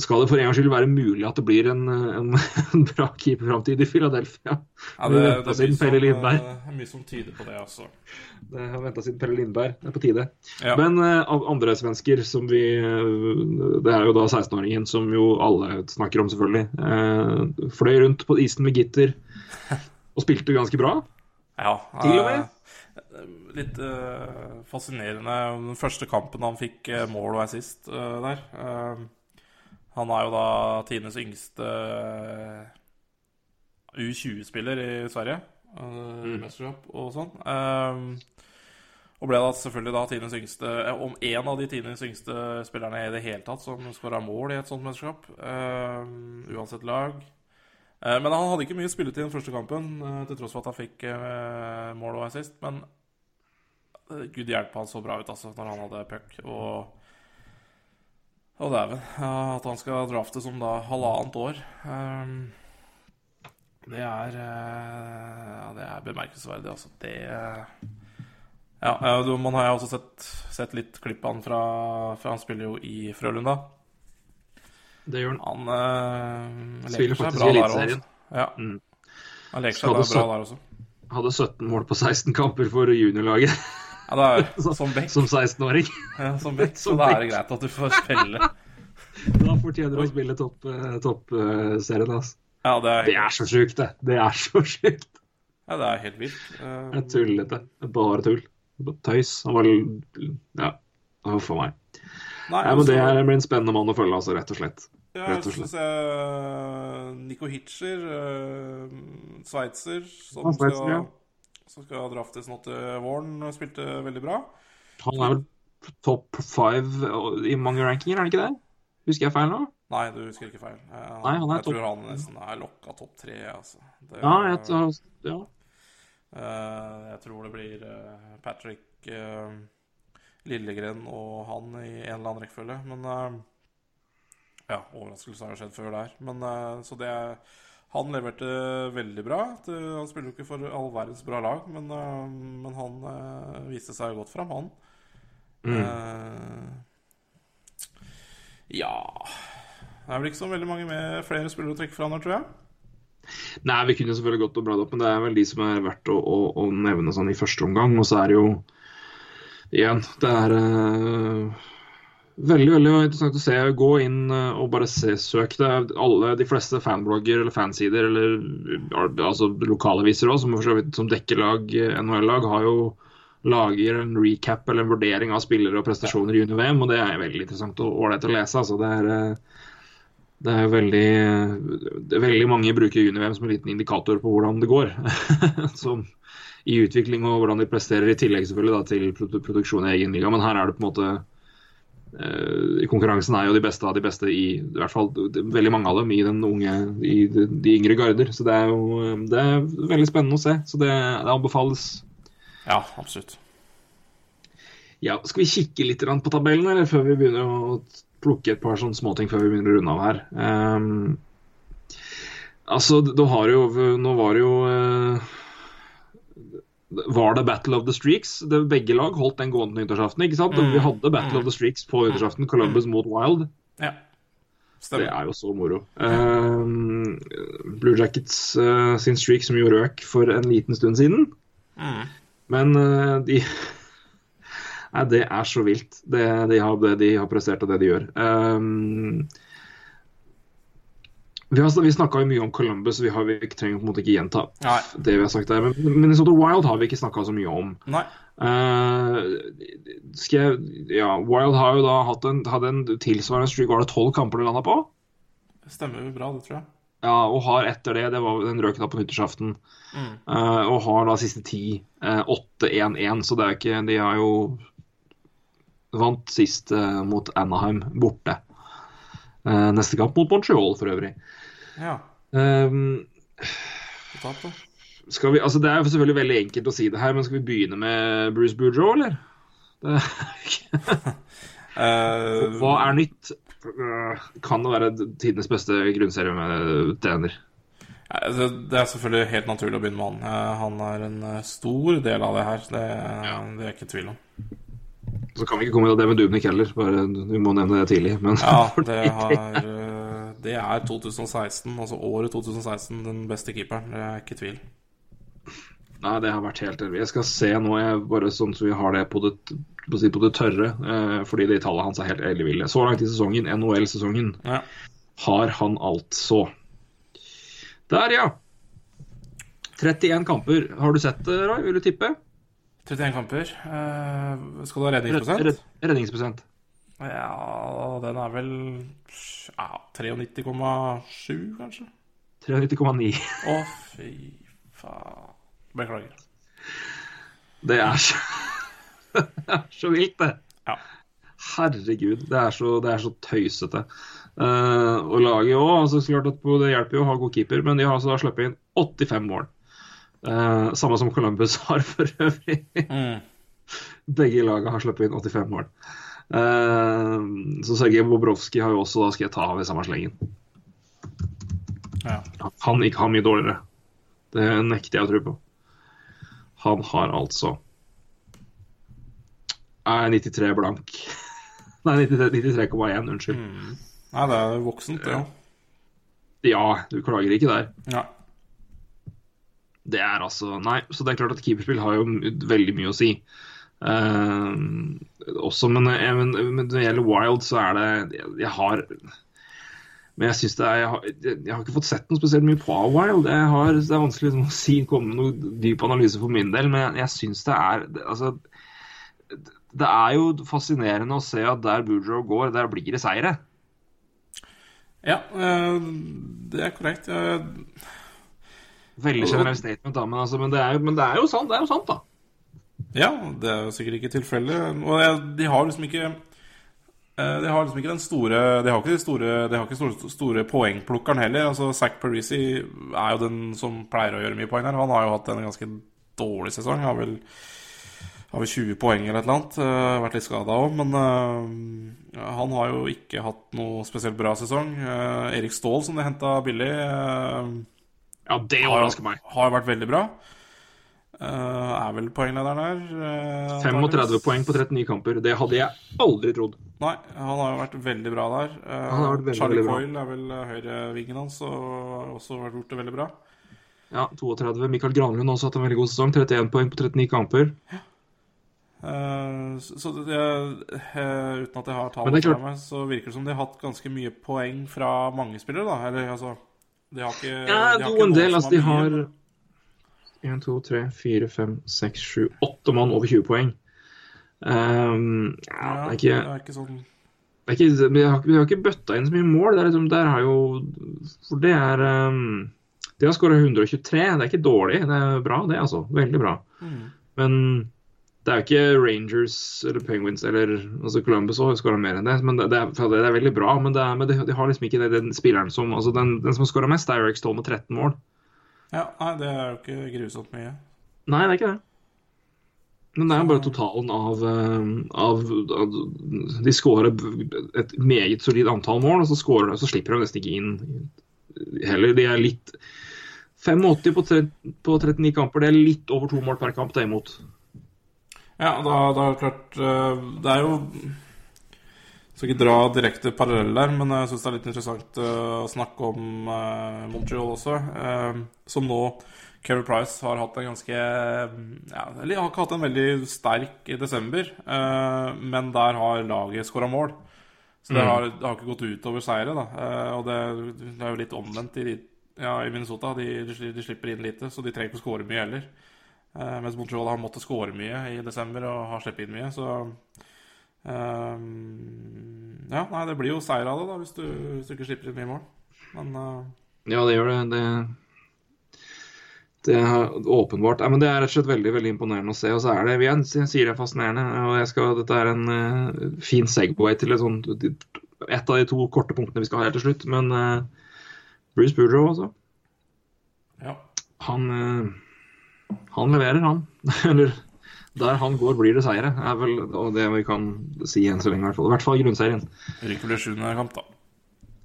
skal det for en gangs skyld være mulig at det blir en, en, (laughs) en bra keeperframtid i Philadelphia? Ja, det, det, det siden Pelle som, Lindberg. er mye som tyder på det, altså. Det har venta siden Pelle Lindberg. Det er på tide. Ja. Men uh, andre svensker som vi eh, Det er jo da 16-åringen som jo alle snakker om, selvfølgelig. Uh, fløy rundt på isen med gitter (laughs) og spilte ganske bra. Ja, Til og med? eh, Litt uh, fascinerende. Den første kampen han fikk uh, mål og assist uh, der. Eh, han er jo da tidenes yngste U20-spiller i Sverige. Uh, Mesterskap og sånn. Um, og ble da selvfølgelig da tidenes yngste eh, Om en av de tidenes yngste spillerne i det hele tatt som skåra mål i et sånt mesterskap. Um, uansett lag. Uh, Men han hadde ikke mye spilletid i den første kampen, uh, til tross for at han fikk uh, mål og assist. Men eh, gud hjelpe, han så bra ut altså, når han hadde puck. Og, og dæven, at han skal draftes om da halvannet år eh, Det er eh, Ja, det er bemerkelsesverdig, altså. Det eh, Ja, man har jo også sett, sett litt klipp av han fra For han spiller jo i Frølunda. Det gjør han. Han eh, leker seg bra der også. Ja. Mm. Han leker seg bra der også. Hadde 17 mål på 16 kamper for juniorlaget (laughs) Ja, er som som 16-åring. Ja, som back. Så da er det greit at du får spille. (laughs) Da fortjener du å spille toppserien. topp, eh, altså. Ja, det er, Det er så sjukt, det. Det er så sjukt. ja, det er helt vilt. Eh, er tullete. Bare tull. Tøys. Han var Ja. Huff a meg. Nei, Ja, men det altså, er, blir en spennende mann å følge, altså, rett og slett. ja, jeg syns jeg Nico Hitcher, uh, sveitser, som, skal. Som skal draftes nå til våren, spilte veldig bra. Han er vel topp five i mange rankinger, er han ikke det? Husker jeg feil nå? Nei, du husker ikke feil. Jeg, han, Nei, han er jeg top... tror han nesten er lokka topp tre. Altså. Det, Ja, jeg, tar- ja. Uh, jeg tror det blir eh, Patrick uh, Lillegren og han i en eller annen rekkefølge. Men eh, ja, overraskelse har skjedd før der. Men eh, så det Han leverte veldig bra. Han spiller jo ikke for all verdens bra lag, men, eh, men han eh, viste seg godt fram, han. Mm. Uh, ja Det er vel ikke så veldig mange med flere spillere å trekke fra nå, tror jeg. Nei, vi kunne selvfølgelig gått og bladd opp, men det er vel de som er verdt å, å, å nevne sånn i første omgang. Og så er det jo Igjen, det er uh, Veldig veldig interessant å se. Gå inn eh, og bare se, søk det. Alle, De fleste fanblogger eller fansider eller altså lokalaviser også, som, som dekker lag, eh, NHL-lag, har jo lager en recap eller en vurdering av spillere og prestasjoner i junior-VM, og det er veldig interessant og ålreit å lese. altså det er eh, det er veldig, veldig mange bruker junior-VM som en liten indikator på hvordan det går. (laughs) som I utvikling og hvordan de presterer, i tillegg selvfølgelig da, til produksjon i egen liga. Men her er det på en måte eh, Konkurransen er jo de beste av de beste i, i hvert fall veldig mange av dem i den unge, i de, de yngre garder. Så det er jo det er veldig spennende å se. Så det, det anbefales. Ja, absolutt. Ja, Skal vi kikke litt på tabellen eller før vi begynner å plukke et par sånne småting før vi begynner å runde av her? Um, altså, da har jo Nå var det jo uh, var det Battle of the Streaks. Det, begge lag holdt den gående nyttårsaften. ikke sant? Mm. Vi hadde Battle of the Streaks på nyttårsaften. Columbus mot Wild. Ja. Stemmer. Det er jo så moro. Um, Blue Jackets uh, sin streak som jo røk for en liten stund siden. Mm. Men uh, de (laughs) Nei, det er så vilt, det de har, det de har prestert og det de gjør. Um, vi, har, vi snakka mye om Columbus, vi, har, vi trenger på en måte ikke gjenta Nei. det vi har sagt der. Men Minnesota Wild har vi ikke snakka så mye om. Nei. Uh, skal jeg, ja, Wild har jo da hatt en, hadde en tilsvarende streak. Var det tolv kamper de landa på? Stemmer jo bra, det tror jeg. Ja, og har etter det Det var den røk da på nyttårsaften. Mm. Uh, og har da siste ti uh, 8-1-1, så det er ikke De har jo vant sist mot Anaheim borte. Neste kamp mot Montreal, for øvrig. Ja. Um, skal vi, altså Det er jo selvfølgelig veldig enkelt å si det her, men skal vi begynne med Bruce Boudreau, eller? uh, (laughs) Hva er nytt? Kan det være tidenes beste grunnserie med trener? det er selvfølgelig helt naturlig å begynne med han. Han er en stor del av det her. Det, ja. det er ikke tvil om. Så kan vi ikke komme til det med Dubnik heller. Bare, vi må nevne det tidlig. Men, ja, (laughs) det, har, det, er 2016, altså året 2016, den beste keeperen. Det er ikke tvil. Nei, det har vært helt Jeg skal se nå, jeg, bare sånn så vi har det på det, på det tørre. Eh, fordi det tallet hans er helt elleville. Så langt i sesongen, NHL-sesongen, ja. har han altså Der, ja! 31 kamper. Har du sett det, Roy? Vil du tippe? 31 kamper. Eh, skal du ha redningsprosent? Red, redningsprosent. Ja, den er vel ja, 93,7, kanskje? 93,9. Å, fy faen. Beklager. Det er så (laughs) Det er så vilt, det. Ja. Herregud, det er så, det er så tøysete. Uh, og laget òg, altså, det hjelper jo å ha god keeper, men de har altså sluppet inn 85 mål. Uh, samme som Columbus har for øvrig. Mm. Begge lagene har sluppet inn 85 mål. Uh, så Sergej Bobrovskij har jo også da skal jeg ta av i samme slengen. Ja. Han ikke har mye dårligere. Det nekter jeg å tro på. Han har altså er 93 blank. (laughs) Nei, 93,1, unnskyld. Mm. Nei, det er voksent, det ja. òg. Ja, du klager ikke der. Ja. Det er altså Nei, så det er klart at keeperspill har jo veldig mye å si. Uh, også, men, men, men, når det gjelder Wild, så er det Jeg, jeg har Men jeg syns det er jeg har, jeg har, ikke fått sett noe spesielt mye på Wild. Har, det er vanskelig å si, komme med noe dyp analyse for min del, men jeg, jeg syns det er Altså det er jo fascinerende å se at der Boudreau går, der blir det seire. Ja, det er korrekt. Veldig generell statement, da, men, altså, men, det er, men, det er, jo sant, det er jo sant, da. Ja, det er jo sikkert ikke tilfellet. Og de har liksom ikke de har liksom ikke den store De har ikke de store, de har ikke store, store poengplukkeren heller. Altså, Zack Parisi er jo den som pleier å gjøre mye poeng her. Han har jo hatt en ganske dårlig sesong. Har vel, har vel 20 poeng eller et eller annet. Uh, vært litt skada òg, men uh, han har jo ikke hatt noe spesielt bra sesong. Uh, Erik Ståhl, som de henta billig ja, det overrasker meg. Har vært veldig bra. Uh, er vel poenglederen her. Uh, 35 poeng på 39 kamper. Det hadde jeg aldri trodd. Nei, han har jo vært veldig bra der. Uh, veldig, Charlie Coyle er vel høyrevingen hans og har også gjort det veldig bra. Ja, 32. Mikael Granlund har også hatt en veldig god sesong. 31 poeng på 39 kamper. Uh, så det, uh, uten at jeg har er fra meg, så virker det som de har hatt ganske mye poeng fra mange spillere, da. Eller altså De har ikke Ja, de har ikke noen del. Altså, de har 1, 2, 3, 4, 5, 6, 7, 8 mann over 20 poeng. Um, ja, det er ikke, det er ikke sånn det ikke vi, har, vi har ikke bøtta inn så mye mål. Det er liksom, der har jo For det er um, De har skåra 123. Det er ikke dårlig. Det er bra, det, altså. Veldig bra. Mm. Men det er jo ikke Rangers eller Penguins eller altså Columbus har skåra mer enn det. men Det, det, er, det er veldig bra, men, det er, men de, de har liksom ikke den spilleren som altså Den, den som har skåra mest, er Eric Stone med 13 mål. Ja, nei, det er jo ikke grusomt mye. Nei, det er ikke det. Men det er jo bare totalen av, eh, av, av De skårer et meget solid antall mål, og så, scorer, så slipper de nesten ikke inn heller. De er litt 85 på, på 39 kamper, det er litt over to mål per kamp det imot. Ja, da, da er det klart eh, Det er jo Skal ikke dra direkte parallell der, men jeg syns det er litt interessant eh, å snakke om eh, Montreal også. eh, som nå Keri Price har hatt en ganske ja, Eller har ikke hatt en veldig sterk i desember, eh, men der har laget skåra mål. Så det har, det har ikke gått utover seire, da. Eh, og det, det er jo litt omvendt i, ja, i Minnesota. De, de, de slipper inn lite, så de trenger ikke å skåre mye heller. Eh, mens Montreal har måttet skåre mye i desember og har sluppet inn mye, så ehm, Ja, nei, det blir jo seier av det, da, hvis du, hvis du ikke slipper inn mye mål. Men uh... Ja, det gjør det. Det, det er åpenbart. Ja, men det er rett og slett veldig veldig imponerende å se. Og så er det igjen, jeg sier det er fascinerende. og skal, Dette er en uh, fin segway til et, sånt, et av de to korte punktene vi skal ha helt til slutt. Men uh, Bruce Boudreau, altså. ja. Han, han leverer, han. (laughs) Eller der han går, blir det seire. er vel og det vi kan si enn så lenge, i hvert fall. I hvert fall grunnserien. Ryker det sjuende kamp, da.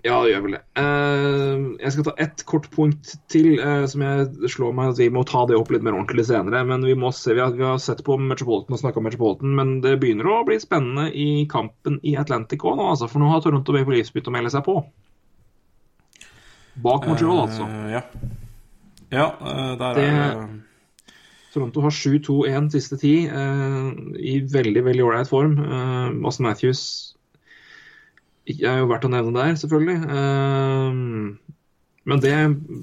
Ja, det gjør vel det. Eh, jeg skal ta ett kort punkt til eh, som jeg slår meg at vi må ta det opp litt mer ordentlig senere. Men vi må se, vi har, vi har sett på Metropolitan og snakka om Metropolitan, men det begynner å bli spennende i kampen i Atlantic òg nå, altså. For nå har Toronto Maple Leafs begynt å melde seg på. Bak Montreal, altså. Eh, ja. ja, uh, der Det- er det Toronto har 7-2-1 siste ti, eh, i veldig veldig ålreit form. Eh, Austin Matthews er jo verdt å nevne der, selvfølgelig. Eh, men det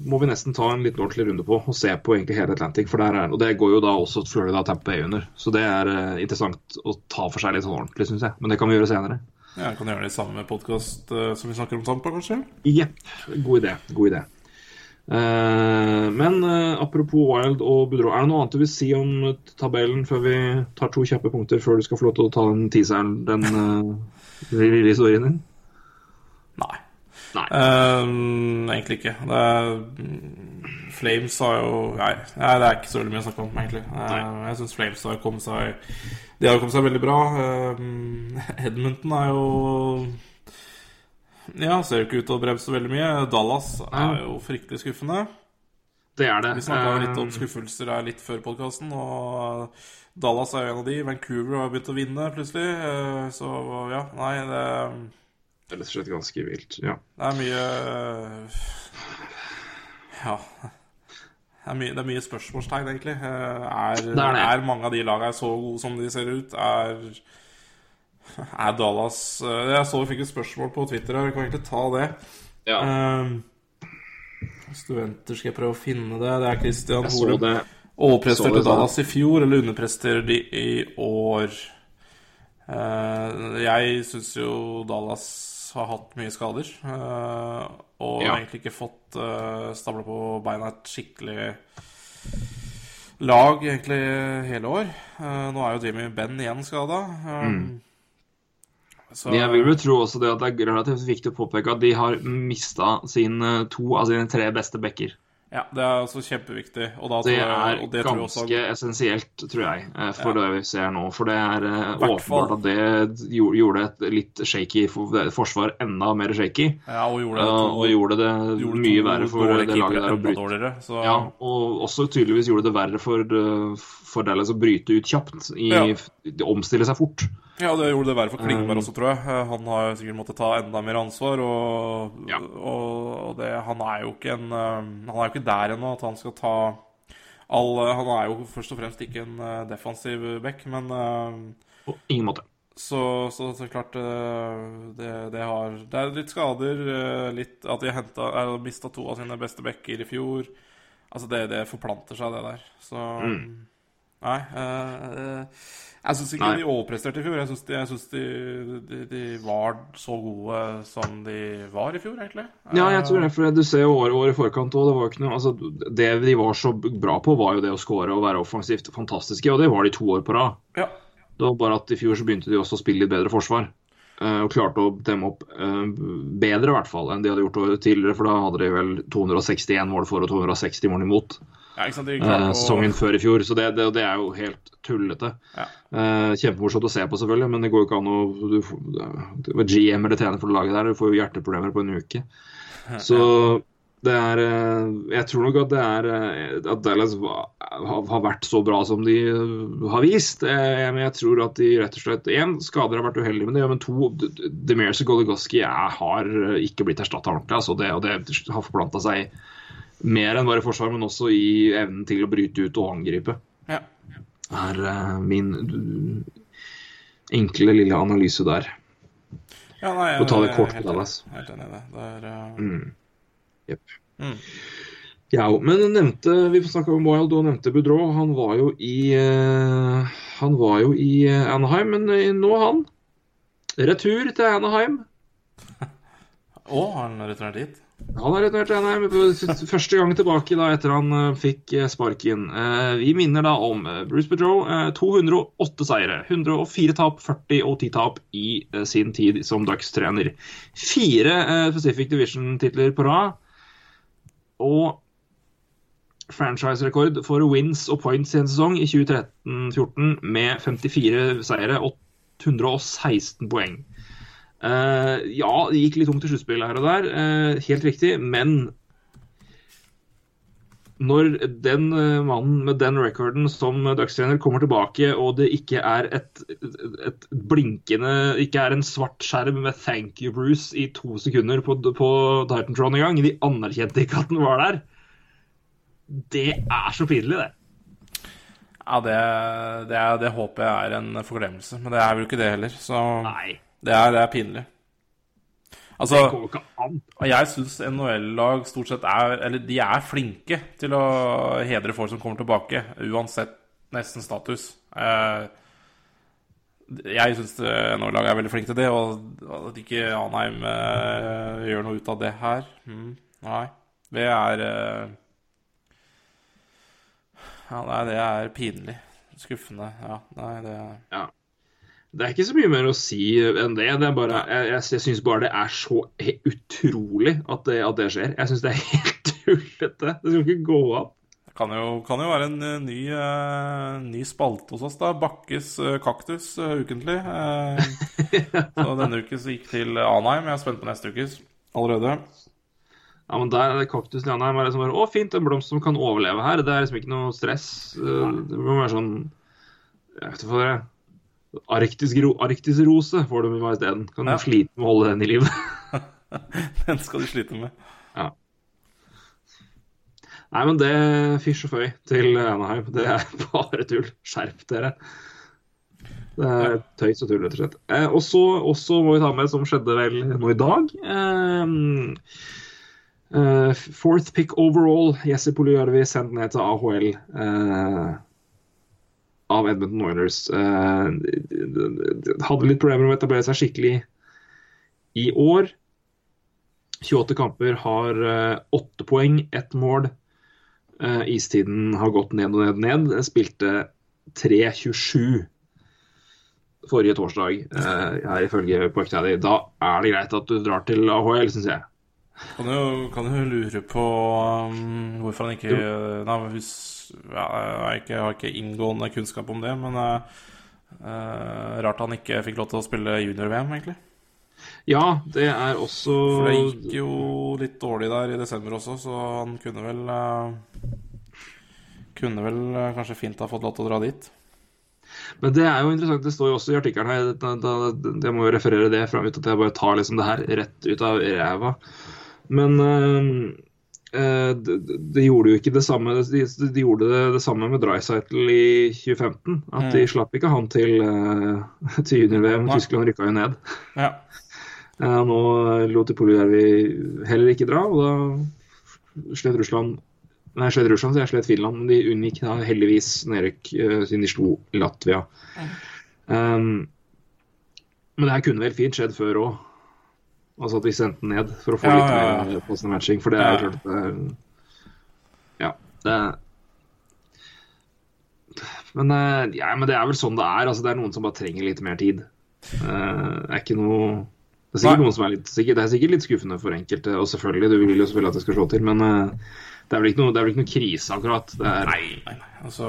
må vi nesten ta en liten ordentlig runde på og se på egentlig hele Atlantic. For der er, og det går jo da også Florida og Tampa Bay under. Så det er eh, interessant å ta for seg litt sånn ordentlig, syns jeg. Men det kan vi gjøre senere. Ja, kan gjøre det i samme podkast som vi snakker om Tampa, kanskje? Jepp. God idé. God idé. Eh, men eh, apropos Wild og Budro, er det noe annet du vil si om eh, tabellen før vi tar to kjappe punkter før du skal få lov til å ta den teaseren, den lille historien din? Nei. Nei. Um, egentlig ikke. Det er, Flames har jo nei, nei, det er ikke så veldig mye å snakke om, egentlig. Nei. jeg syns Flames har kommet seg De har kommet seg veldig bra. Edmonton er jo Ja, ser jo ikke ut til å bremse veldig mye. Dallas er jo fryktelig skuffende. Det er det. Vi snakka litt om Eh, skuffelser her litt før podkasten, og Dallas er jo en av de. Vancouver har begynt å vinne, plutselig. Eh, Så ja, nei, det det er rett og slett ganske vilt. Ja. Det er mye Ja. Det er mye, det er mye spørsmålstegn, egentlig. Eh, Er, Det er det. er mange av de lagene så gode som de ser ut? Er, (laughs) er Dallas eh, Jeg så vi fikk et spørsmål på Twitter her, vi kan egentlig ta det. ja. Eh, Studenter skal jeg prøve å finne det. Det er Christian Holum. Overpresterte det da. Dallas i fjor, eller underpresterer de i år? Uh, jeg syns jo Dallas har hatt mye skader. Uh, og Ja. egentlig ikke fått uh, stabla på beina et skikkelig lag egentlig hele år. Uh, nå er jo Jimmy Benn igjen skada. Så Jeg vil jo tro også det at det er relativt viktig å påpeke at de har mista sine to av sine tre beste backer. ja, det er også kjempeviktig. Det er jeg, det ganske essensielt, tror jeg, eh, for Ja. det vi ser nå. For det er eh, åpenbart at det gjorde et litt shaky forsvar enda mer shaky. Ja, og gjorde eh, det Og gjorde det gjorde mye verre for det laget der å bryte. Så Ja, og også tydeligvis gjorde det verre for, eh, for Dallas å bryte ut kjapt. I, Ja. Omstille seg fort. Ja, det gjorde det verre for Klingberg også, tror jeg. Eh, Han har sikkert måttet ta enda mer ansvar. Og, Ja. og, det, han er jo ikke en eh, Han er jo ikke der ennå at han skal ta all eh, Han er jo først og fremst ikke en defensiv back, men På ingen måte. Så, så, så klart det, det har Det er litt skader. Litt at de har mista to av sine beste backer i fjor. Altså, det, det forplanter seg, det der. Så Nei. eh, eh, jeg syns ikke Nei. de overpresterte i fjor. Jeg syns de, jeg synes de, de, de var så gode som de var i fjor, egentlig. Ja, jeg tror Eh, det, for du ser jo året, år i forkant òg. Det var jo ikke noe altså, Det de var så bra på, var jo det å score og være offensivt fantastiske, og det var de to år på rad. Ja. Det var bare at i fjor så begynte de også å spille litt bedre forsvar. eh, Og klarte å demme opp eh, bedre, i hvert fall, enn de hadde gjort tidligere. For da hadde de vel 261 mål for og 260 mål imot ja, ikke sant? De eh, sesongen før i fjor. Så det, det, det er jo helt tullete. Ja. Eh, kjempemorsomt å se på, selvfølgelig, men det går jo ikke an å du, du, GM eller trener for det laget der, du får jo hjerteproblemer på en uke. Så det er eh, Jeg tror nok at det er At Dallas har, vært så bra som de har vist. Men jeg tror at de rett og slett Én, skader har vært uheldige med det. Men to, Demers Goligoski er, har ikke blitt erstatta ordentlig. Altså det, og det har forplanta seg mer enn bare forsvar, men også i evnen til å bryte ut og angripe. Ja. Er uh, min enkle lille analyse der. Ja, nei, Får ta det jeg er kort på Dallas. Helt enig i det. Det er uh... Mm. Mm. Ja, men nevnte, vi snakka om Wild og nevnte Boudreau. Han var jo i eh, Han var jo i Anaheim, men nå han retur til Anaheim. (laughs) Å, har han returnerer dit? Han har returnert til NM første gang tilbake da etter han eh, fikk eh, sparken. Eh, vi minner da om Bruce eh, 208 seire, 104 tap, 40 og 10 tap i sin tid som Ducks-trener. Fire Pacific Division-titler på rad. Og franchise-rekord for wins og points i en sesong i 2013-14 med 54 seire og 116 poeng. Eh, ja, det gikk litt tungt til sluttspill her og der, uh, helt riktig, men når den eh, mannen med den recorden som Ducks-trener kommer tilbake, og det ikke er et, et blinkende Ikke er en svart skjerm med 'thank you, Bruce' i to sekunder på, på Titantron engang, de anerkjente ikke at den var der, det er så pinlig, det. Ja, det, det, det håper jeg er en forglemmelse, men det er vel ikke det heller. Så Nei, det er, det er pinlig. Altså, det går ikke an. og jeg syns NHL-lag stort sett er Eller de er flinke til å hedre folk som kommer tilbake, uansett nesten status. Eh, jeg syns NHL-lag er veldig flinke til det, og at ikke Anheim eh, gjør noe ut av det her mm, Nei. Det er eh, Ja, nei, det er pinlig. Skuffende. Ja, nei, det er Det er ikke så mye mer å si enn det. det er bare, jeg jeg, jeg syns bare det er så utrolig at det, at det skjer. Jeg syns det er (laughs) helt tullete. Det skal ikke gå an. Det kan jo, kan jo være en eh, ny, uh, ny spalte hos oss, da. Bakkes uh, kaktus uh, ukentlig. Eh, (laughs) så denne uken så gikk til Anheim. Jeg er spent på neste ukes allerede. Ja, men der er det kaktusen i Anheim er liksom bare Å, fint, en blomst som kan overleve her. Det er liksom ikke noe stress. Det må være sånn Jeg vet ikke hva det er. Arktisk, ro, arktisrose får de isteden. Kan Ja. du slite med å holde den i livet. (laughs) Den skal du slite med. Ja. Nei, men det fysj og føy til Anaheim. Det er (laughs) bare tull. Skjerp dere. Det er tøys og tull, rett og slett. Eh, og så også må vi ta med, som skjedde vel nå i dag eh, eh, Fourth pick overall, Jesse Polyarvi sendt ned til AHL eh, av Edmonton Oilers. Eh, hadde litt problemer med å etablere seg skikkelig i år. 28 kamper har eh, 8 poeng, ett mål. Eh, istiden har gått ned og ned og ned. Spilte 3.27 forrige torsdag, eh, her ifølge Pucktaddy. Da er det greit at du drar til AHL, syns jeg. Kan jo, kan jo lure på um, hvorfor han ikke Nei, hvis, ja, jeg, har ikke, har ikke inngående kunnskap om det, men eh, rart han ikke fikk lov til å spille junior-VM, egentlig. Ja, det er også For det gikk jo litt dårlig der i desember også, så han kunne vel uh, Kunne vel uh, kanskje fint ha fått lov til å dra dit. Men det er jo interessant, det står jo også i artikkelen her da, da, Jeg må jo referere det fram ut at jeg bare tar liksom det her rett ut av ræva. Men eh, de, de gjorde jo ikke det samme De, de gjorde det, det samme med Drycytle i 2015. At de slapp ikke han til, eh, til junior-VM. Tyskland rykka jo ned. Ja. Eh, nå lot de Puljujärvi heller ikke dra, og da slet Russland Nei, slet Russland, så jeg slet Finland. Men de unngikk da heldigvis nedrykk eh, siden de slo Latvia. Um, men det her kunne vel fint skjedd før òg. Altså at vi sendte den ned for å få Ja, litt mer passende matching. For det er klart at det er Ja. Det men, eh, ja, men det er vel sånn det er. Altså, det er noen som bare trenger litt mer tid. Eh, det er ikke noe Det er sikkert noen som er litt Det er sikkert litt skuffende for enkelte, og selvfølgelig, du vil jo selvfølgelig at det skal slå til, men eh, det er vel ikke noe, det er vel ikke noe krise, akkurat. Det er, Nei, nei, nei. Altså,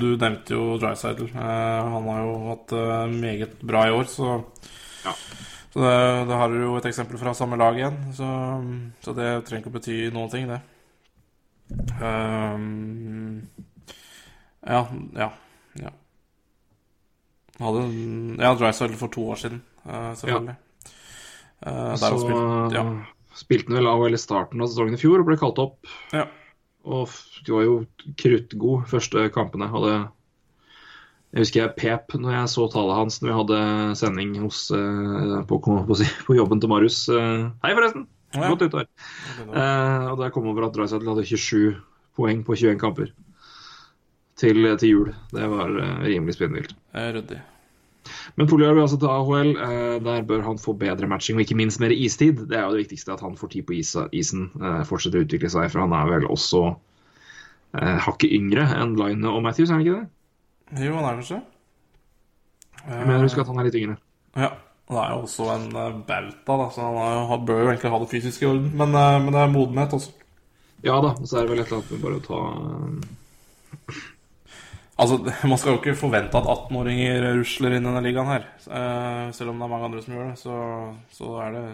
du, nevnte jo Drysidle. Eh, han har jo hatt eh, meget bra i år, så Ja. Så det, da har du jo et eksempel fra samme lag igjen. Så, så det trenger ikke å bety noen ting, det. Um, ja, ja. ja. Hadde Ja, Drysdale for to år siden, eh, selvfølgelig. Ja. Uh, så spilt, ja. spilte han vel AHL i starten av sesongen i fjor og ble kalt opp. ja. Og de var jo kruttgod første kampene. Hadde Jeg husker jeg pep når jeg så tallet hans når vi hadde sending hos, eh, på, på, på, jobben til Marius. Eh, hei, forresten! Ja. Godt nyttår. Eh, og da kom over at Drysaddle hadde 27 poeng på 21 kamper til, til jul. Det var eh, rimelig spinnvilt. Ryddig. Men Poljar vil altså til AHL. Eh, der bør han få bedre matching og ikke minst mer istid. Det er jo det viktigste, at han får tid på isa, isen. Eh, fortsetter å utvikle seg, for han er vel også hakket yngre enn Line og Matthews, er han ikke det? Jo, han er kanskje Men jeg husker at han er litt yngre. Ja. Han er jo også en eh, bauta, da, så han han bør jo egentlig ha det fysiske i orden. Men, eh, men det er modenhet også. Ja da, og så er det vel et eller annet med bare å ta eh, Altså, (laughs) Man skal jo ikke forvente at 18-åringer rusler inn i denne ligaen her. Selv om det er mange andre som gjør det, så, så er det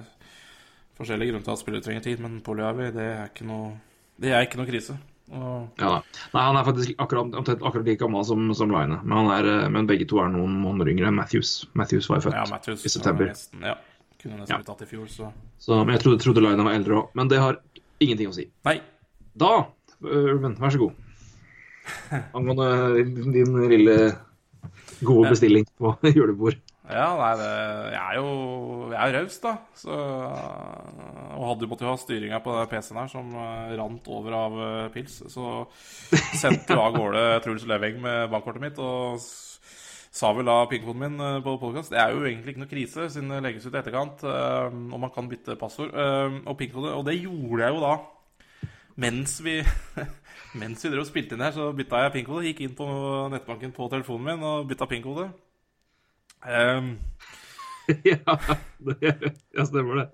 forskjellige grunner til at spillere trenger tid. Men Polyavi, det er ikke noe Det er ikke noe krise. Og, Ja. Nei, han er faktisk akkurat, omtrent akkurat like gammel som, som Line. Men, han er, eh, men begge to er noen måneder yngre Matthews. Matthews var jo født ja, Matthews i september. Nesten, ja. Kunne nesten Ja. blitt tatt i fjor, så Så, men jeg trodde, trodde Line var eldre òg. Men det har ingenting å si. Nei. Da, Urban, vær så god. Angående din lille gode bestilling på (laughs) julebord. Ja, nei, det, jeg er jo jeg er raus, da. Så, og hadde jo måttet ha styringa på PC-en her som eh, rant over av eh, pils. Så sendte jo av gårde Truls Leveng med bankkortet mitt og sa vel da pingpoden min eh, på podkast. Det er jo egentlig ikke noe krise, siden det legges ut i etterkant, og man kan bytte passord og pingkode. Og det gjorde jeg jo da. Mens vi (laughs) Mens vi drev og spilte inn her, så bytta jeg pingkode. Gikk inn på nettbanken på telefonen min og bytta pingkode. Um, (laughs) ja, det, ja, stemmer det.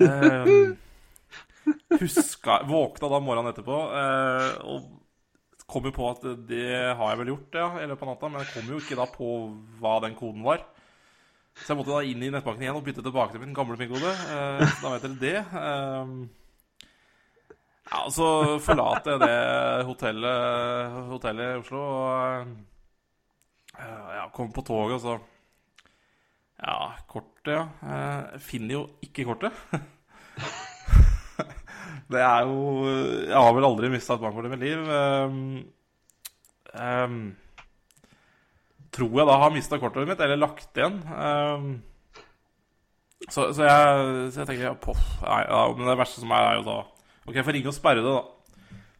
um, huska Våkna da morgenen etterpå uh, og kom jo på at det har jeg vel gjort ja, i løpet av natta, men jeg kom jo ikke da på hva den koden var. Så jeg måtte da inn i nettbanken igjen og bytte tilbake til min gamle pingkode. Uh, så da vet dere det. Um, ja, så forlater jeg det hotellet, hotellet i Oslo og uh, ja, kommer på toget, og så Ja, kortet, ja. Jeg finner jo ikke kortet. (laughs) Det er jo Jeg har vel aldri mista et bankkort i mitt liv. Um, um, tror jeg da har mista kortet mitt, eller lagt igjen. Um, så, så, jeg, så jeg tenker ja, poff, nei, ja, Men det verste som er, er jo da Ok, jeg får ringe og sperre det, da.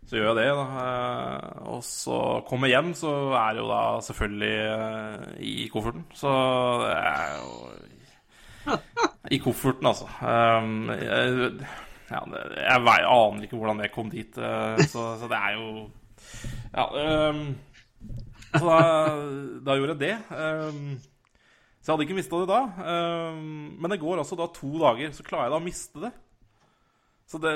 Så gjør jeg det. da Eh, Og så kommer jeg hjem, så er det jo da selvfølgelig eh, i kofferten. Så det er jo I kofferten, altså. Um, jeg, ja, jeg, aner ikke hvordan det kom dit, eh, så, så det er jo Ja. Så da, da gjorde jeg det. Så jeg hadde ikke mista det da. Men det går altså da to dager, så klarer jeg da å miste det. Så det,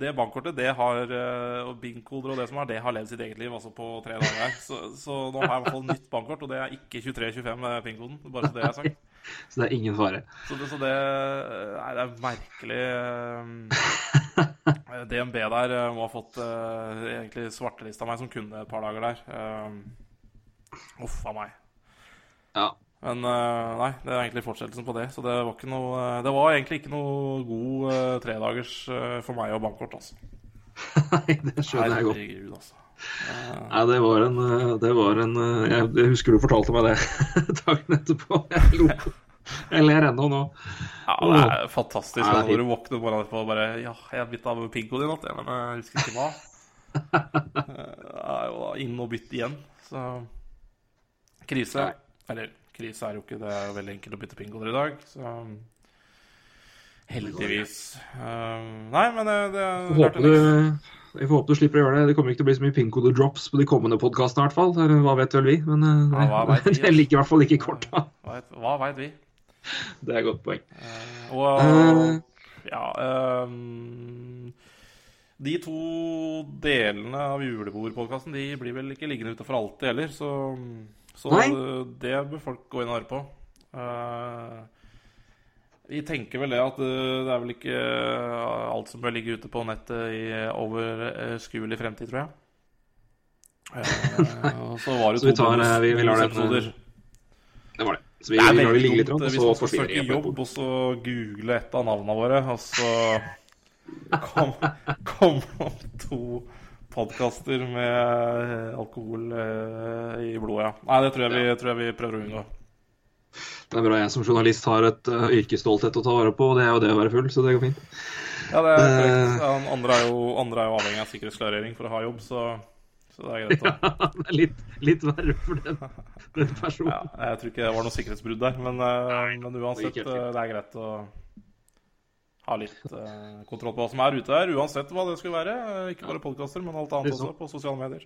det bankkortet, det har og og bankkoder og det som er, det har levd sitt eget liv altså på tre dager. Så, så nå har jeg i hvert fall nytt bankkort, og det er ikke 2325 med pinnkoden. Bare så det er sagt. (laughs) Så det er ingen fare. Så det, så det Nei, det er merkelig eh, (laughs) DNB der eh, må ha fått eh, egentlig svartelista meg som kunde et par dager der. Eh, Uff a meg. Ja. Men eh, nei, det er egentlig fortsettelsen på det. Så det var, ikke noe, eh, det var egentlig ikke noe god uh, tredagers uh, for meg og bankkort, altså. (laughs) Nei, det skjønner jeg godt. Gud, altså. Nei, det var en, det var en jeg, jeg husker du fortalte meg det (laughs) dagen etterpå. Jeg lo. Jeg ler ennå nå. Ja, det er fantastisk nei, når du våkner morgenen etterpå og bare Ja, jeg har bytta av pinkoen i natt, men jeg husker ikke hva. (laughs) Jeg er jo inn og bytte igjen, så Krise. Nei. Eller krise er jo ikke det. er jo veldig enkelt å bytte pingoer i dag, så Heldigvis. Eh, nei, men det, det er Jeg håper, du, jeg får håpe du slipper å gjøre det. Det kommer ikke til å bli så mye pinkode-drops på de kommende podkastene, i hvert fall. Hva vet vel vi? Men eh, Ja, (laughs) vi, det ligger i hvert fall ikke korta. Hva vet- veit vi? Det er et godt poeng. Og uh, ja um, De to delene av julebordpodkasten De blir vel ikke liggende ute for alltid heller, så, så Nei. det bør folk gå inn og høre på. Eh, vi tenker vel det at eh, det er vel ikke eh, alt som bør ligge ute på nettet i overskuelig fremtid, tror jeg. (laughs) Så var det Så vi to bonusepisoder. Det var det. Så vi, Det er vi lar det veldig ligge litt, og hvis man skal søke jobb, og så google et av navnene våre, og så (laughs) kom, kom opp to podkaster med alkohol eh, i blodet, ja. Nei, det tror jeg, vi, tror jeg vi prøver å unngå. Det er bra jeg som journalist har et uh, yrkesstolthet å ta vare på, og det er jo det å være full, så det går fint. Ja, det er Eh. korrekt. Ja, andre, er jo, andre er jo avhengig av sikkerhetsklarering for å ha jobb, så, så det er greit. (laughs) Ja, det er litt, litt verre for den, den personen. Ja, jeg tror ikke det var noe sikkerhetsbrudd der, men, eh, men uansett, det eh, det er greit å ha litt eh, kontroll på hva som er ute der, uansett hva det skulle være. Eh, Ikke bare podkaster, men alt annet også på sosiale medier.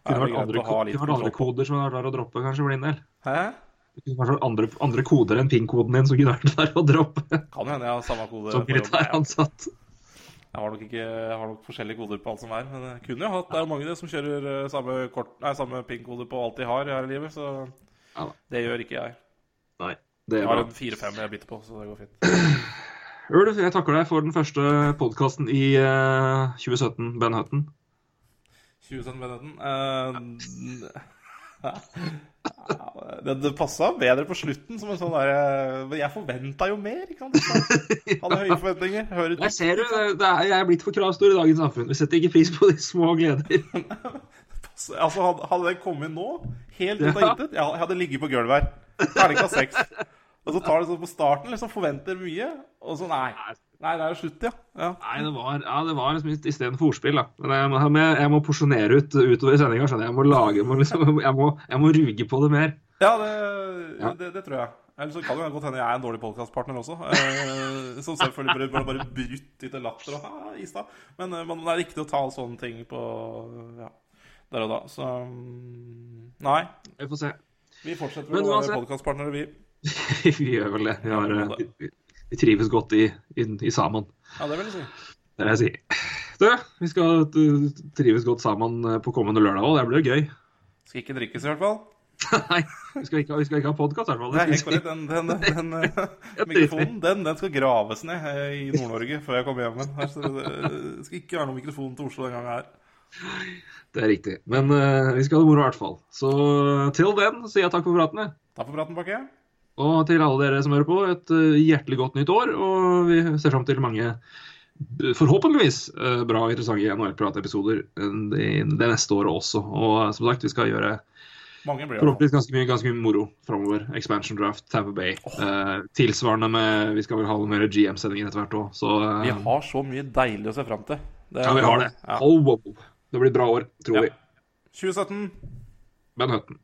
Det kunne vært andre, kunne koder som vært der å droppe, kanskje, for din del. Hæ? Det kunne vært andre, andre koder enn PIN-koden din som kunne vært der å droppe Kan hende jeg har samme kode. som militæransatt. Jeg har nok ikke jeg har nok forskjellige koder på alt som er. Men jeg kunne jo hatt Det er jo mange det som kjører eh, samme, kort- nei, samme PIN-kode på alt de har her i livet, så Ja det gjør ikke jeg. Nei, det Jeg har en fire-fem jeg bytter på, så det går fint. (clears throat) Ulf, jeg takker deg for den første podkasten i uh, 2017, Ben Hutton. 2017 Benetton. Uh, det det passa bedre på slutten som en sånn derre Men jeg forventa jo mer, ikke sant? Hadde høye forventninger. Hører Der ser du, det det er, jeg er blitt for kravstor i dagens samfunn. Vi setter ikke pris på de små gleder. (laughs) Altså, hadde, det kommet nå, helt ut av intet Jeg hadde ligget på gulvet her. Terningkast seks. Og så tar det sånn på starten, liksom forventer mye, og så nei. Nei, det er jo slutt, ja. ja. Nei, det var, ja, det var liksom istedenfor ordspill, da. Men jeg, må- jeg, må porsjonere ut utover i sendinga, skjønner jeg. Jeg må lage, må, liksom, jeg, må, jeg må ruge på det mer. Ja, det, Ja. det, det tror jeg. Eller så kan det godt hende jeg er en dårlig podkastpartner også. Eh, som selvfølgelig bare, bare, brutt ut i latter og «Ah, i stad. Men, eh, men det er riktig å ta sånne ting på ja, der og da. Så mm, nei. Vi får se. Vi fortsetter med å være podkastpartnere, vi. (laughs) vi gjør vel det. Vi, har, eh, vi, vi trives godt i, i, i sammen. Ja, det vil jeg si. Det det jeg sier. Du, vi skal trives godt sammen uh, på kommende lørdag òg. Det blir gøy. Skal ikke drikkes, i hvert fall. (laughs) Nei, vi skal ikke, vi skal ikke ha podkast, i hvert fall. Helt korrekt. Den, den, den, den (laughs) mikrofonen den, den skal graves ned eh, i Nord-Norge før jeg kommer hjem igjen. Det skal ikke være noen mikrofon til Oslo den gangen her. Det er riktig. Men uh, vi skal ha det moro i hvert fall. Så til den sier jeg takk for praten. Takk for praten, Bakke. Og til alle dere som hører på, et uh, hjertelig godt nytt år. Og vi ser fram til mange, uh, forhåpentligvis, uh, bra og interessante NHL-pratepisoder det, det neste året også. Og som sagt, vi skal gjøre forhåpentligvis ganske mye, ganske mye moro framover. Expansion draft, Tamper Bay. Uh, tilsvarende med Vi skal vel ha noen mer GM-sendinger etter hvert òg, så eh, Vi har så mye deilig å se fram til. Det Ja, vi har det. Ja. Oh, wow. Det blir bra år, tror Ja. vi. 2017. Ben Hutton.